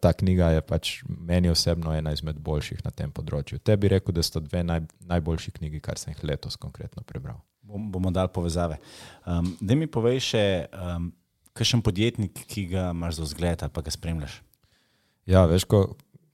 ta knjiga je pač meni osebno ena izmed boljših na tem področju. Te bi rekel, da so dve naj, najboljši knjigi, kar sem jih letos konkretno prebral. Bom, bomo dali povezave. Um, da mi povej še, um, kakšen podjetnik, ki ga imaš za vzgled ali pa ga spremljaš. Ja, veš, ko,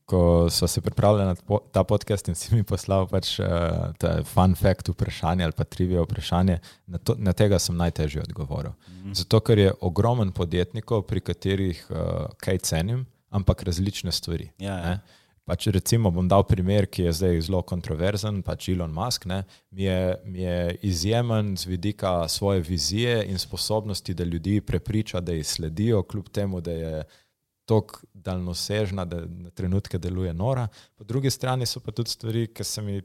ko so se pripravljali na ta podcast in si mi poslal pač, uh, fun fact vprašanje ali pa trivije vprašanje, na, to, na tega sem najtežje odgovoril. Mm -hmm. Zato, ker je ogromen podjetnikov, pri katerih uh, kaj cenim ampak različne stvari. Ja, ja. Pač recimo bom dal primer, ki je zdaj zelo kontroverzen, pač Elon Musk, ne, mi, je, mi je izjemen z vidika svoje vizije in sposobnosti, da ljudi prepriča, da jih sledijo, kljub temu, da je tako daljnosežna, da na trenutke deluje nora. Po drugi strani so pa tudi stvari, ki se mi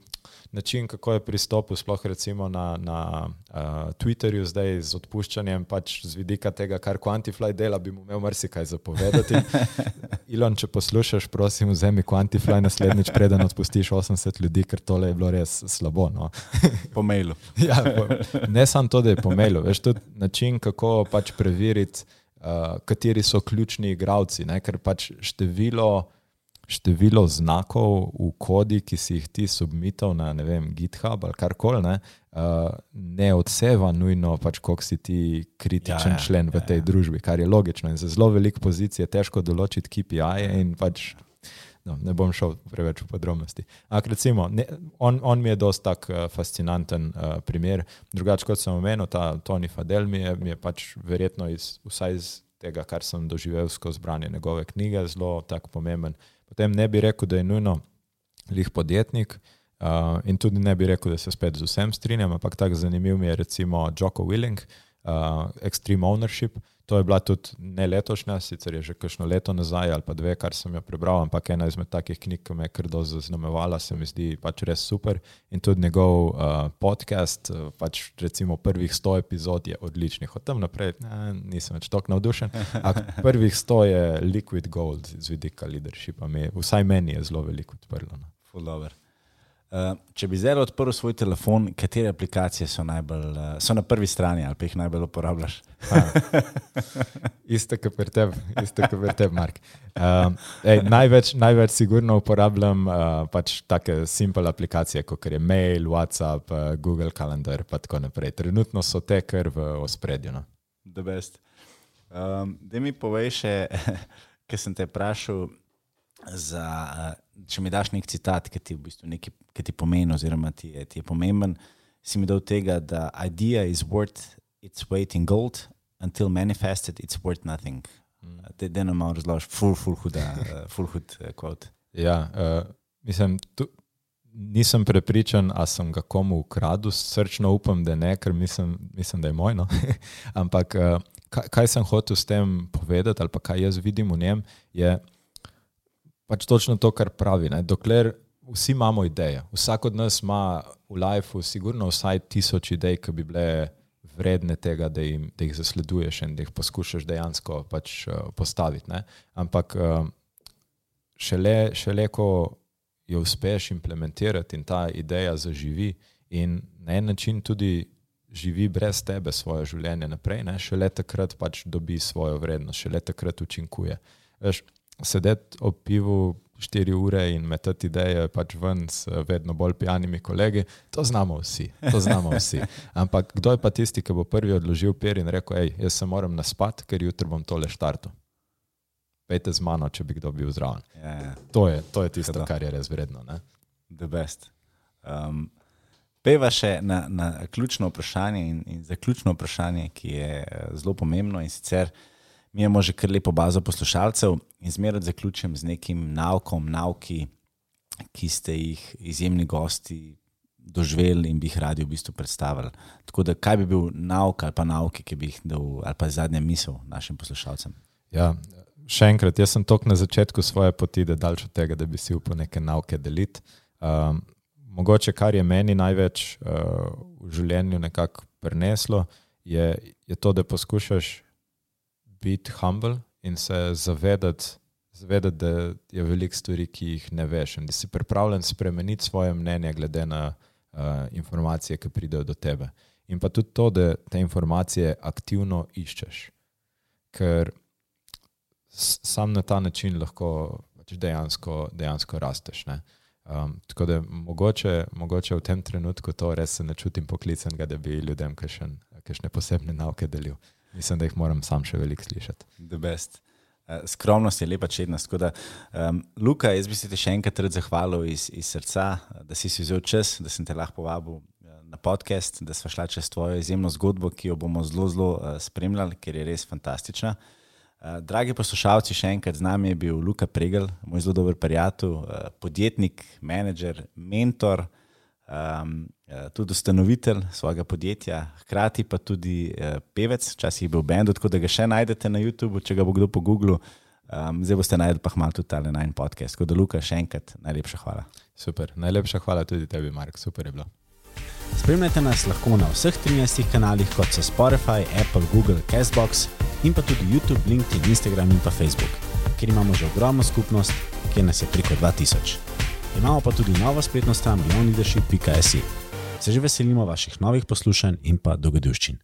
način, kako je pristopil, sploh recimo na, na uh, Twitterju zdaj z odpuščanjem, pač z vidika tega, kar Quantify dela, bi mu imel marsikaj zapovedati. Ilon, [laughs] če poslušaš, prosim, vzemi Quantify naslednjič, preden odpustiš 80 ljudi, ker tole je bilo res slabo. No. [laughs] po mailu. ja, po, ne samo to, da je po mailu, veš tudi način, kako pač preveriti uh, kateri so ključni igravci, ne? ker pač število, število znakov v kodi, ki si jih ti submitov na vem, GitHub ali karkoli, ne, uh, ne odseva nujno, pač, koliko si ti kritičen ja, ja, člen v ja, tej ja. družbi, kar je logično. In za zelo veliko pozicij je težko določiti KPI in pač. No, ne bom šel preveč v podrobnosti. Ampak, recimo, ne, on, on mi je dosta tak uh, fascinanten uh, primer. Drugače, kot sem omenil, ta Tony Fadel mi je, mi je pač verjetno iz, vsaj iz tega, kar sem doživel skozi branje njegove knjige, zelo tako pomemben. Potem ne bi rekel, da je nujno lih podjetnik uh, in tudi ne bi rekel, da se spet z vsem strinjam, ampak tako zanimiv mi je recimo Joko Willing, uh, Extreme Ownership. To je bila tudi ne letošnja, sicer je že kakšno leto nazaj ali pa dve, kar sem jo prebral, ampak ena izmed takih knjig, ki me je kar dosto zaznamovala, se mi zdi pač res super. In tudi njegov uh, podcast, uh, pač recimo prvih sto epizod je odličnih, od tam naprej ne, nisem več tako navdušen. Ampak [laughs] prvih sto je liquid gold z vidika leadershipa, vsaj meni je zelo veliko odprlo. No. Full over. Uh, če bi zdaj odprl svoj telefon, katere aplikacije so, najbolj, uh, so na prvi strani ali pa jih najbolj uporabljaš? [laughs] Isto kot pri tebi, isto kot pri tebi, Mark. Uh, ej, največ, največ sigurno uporabljam uh, pač take simple aplikacije, kot je mail, WhatsApp, uh, Google Calendar in tako naprej. Trenutno so te kar v ospredju. No. Um, da mi poveš, [laughs] ker sem te vprašal za. Uh, če mi daš nek citat, ki ti, v bistvu neki, ki ti pomeni, oziroma ti je, ti je pomemben, si mi dal tega, da idea is worth its weight in gold, until manifested, it's worth nothing. Te mm. deno malo razložiš, full, full huda, uh, full hud kvot. Uh, ja, uh, mislim, tu, nisem prepričan, a sem ga komu ukradil, srčno upam, da ne, ker mislim, mislim da je moj. No? [laughs] Ampak uh, kaj, kaj sem hotel s tem povedati, ali pa kaj jaz vidim v njem, je pač točno to, kar pravi. Ne? Dokler vsi imamo ideje, vsak od nas ima v lifeu, sigurno vsaj tisoč idej, ki bi bile vredne tega, da, jim, da jih zasleduješ in da jih poskušaš dejansko pač, uh, postaviti. Ne? Ampak uh, šele, šele, ko jo uspeš implementirati in ta ideja zaživi in na en način tudi. Živi brez tebe svoje življenje naprej, ne? šele takrat pač dobi svojo vrednost, šele takrat učinkuje. Veš, sedeti ob pivu štiri ure in metati ideje pač ven s vedno bolj pijanimi kolegi, to znamo vsi. To znamo vsi. [laughs] Ampak kdo je pa tisti, ki bo prvi odložil per in rekel, hej, jaz se moram naspati, ker jutri bom tole štartu. Pejte z mano, če bi kdo bil zraven. Ja, ja. To, to je tisto, kar je res vredno. Ne? The best. Um, peva še na, na ključno vprašanje in, in zaključno vprašanje, ki je eh, zelo pomembno in sicer. Mi imamo že kar lepo bazo poslušalcev in zmeraj zaključim z nekim naukom, nauki, ki ste jih izjemni gosti doživeli in bi jih radi v bistvu predstavili. Tako da, kaj bi bil nauk ali pa nauki, ki bi jih dal, ali pa zadnja misel našim poslušalcem? Ja, še enkrat, jaz sem tok na začetku svoje poti, da daljš od tega, da bi si upal neke nauke deliti. Um, mogoče, kar je meni največ uh, v življenju nekako preneslo, je, je to, da poskušaš biti humble in se zavedati, zavedati, da je veliko stvari, ki jih ne veš, in da si pripravljen spremeniti svoje mnenje glede na uh, informacije, ki pridejo do tebe. In pa tudi to, da te informacije aktivno iščeš, ker sam na ta način lahko pač dejansko, dejansko rasteš. Um, tako da mogoče, mogoče v tem trenutku to res ne čutim poklicenega, da bi ljudem kakšne posebne nauke delil. Mislim, da jih moram sam še veliko slišati. Uh, skromnost je lepa čednost. Da, um, Luka, jaz bi se ti še enkrat zahvalil iz, iz srca, da si si vzel čas, da sem te lahko povabil uh, na podcast, da smo šla čez tvojo izjemno zgodbo, ki jo bomo zelo, zelo uh, spremljali, ker je res fantastična. Uh, dragi poslušalci, še enkrat z nami je bil Luka Pregel, moj zelo dober prijatelj, uh, podjetnik, menedžer, mentor um, tudi ustanovitelj svojega podjetja, hkrati pa tudi uh, pevec, včasih je bil v bendu, tako da ga še najdete na YouTubu, če ga bo kdo pogooglil. Um, zdaj boste najdel pa malo tudi tale najn podcast. Tako da, Luka, še enkrat najlepša hvala. Super, najlepša hvala tudi tebi, Mark, super je bilo. Spremljate nas lahko na vseh 13 kanalih, kot so Spotify, Apple, Google, Castbox in pa tudi YouTube, LinkedIn, Instagram in pa Facebook, kjer imamo že ogromno skupnost, kjer nas je preko 2000. Imamo pa tudi novo spletno stran beyondleadership.com. Se že veselimo vaših novih poslušanj in pa dogodivščin.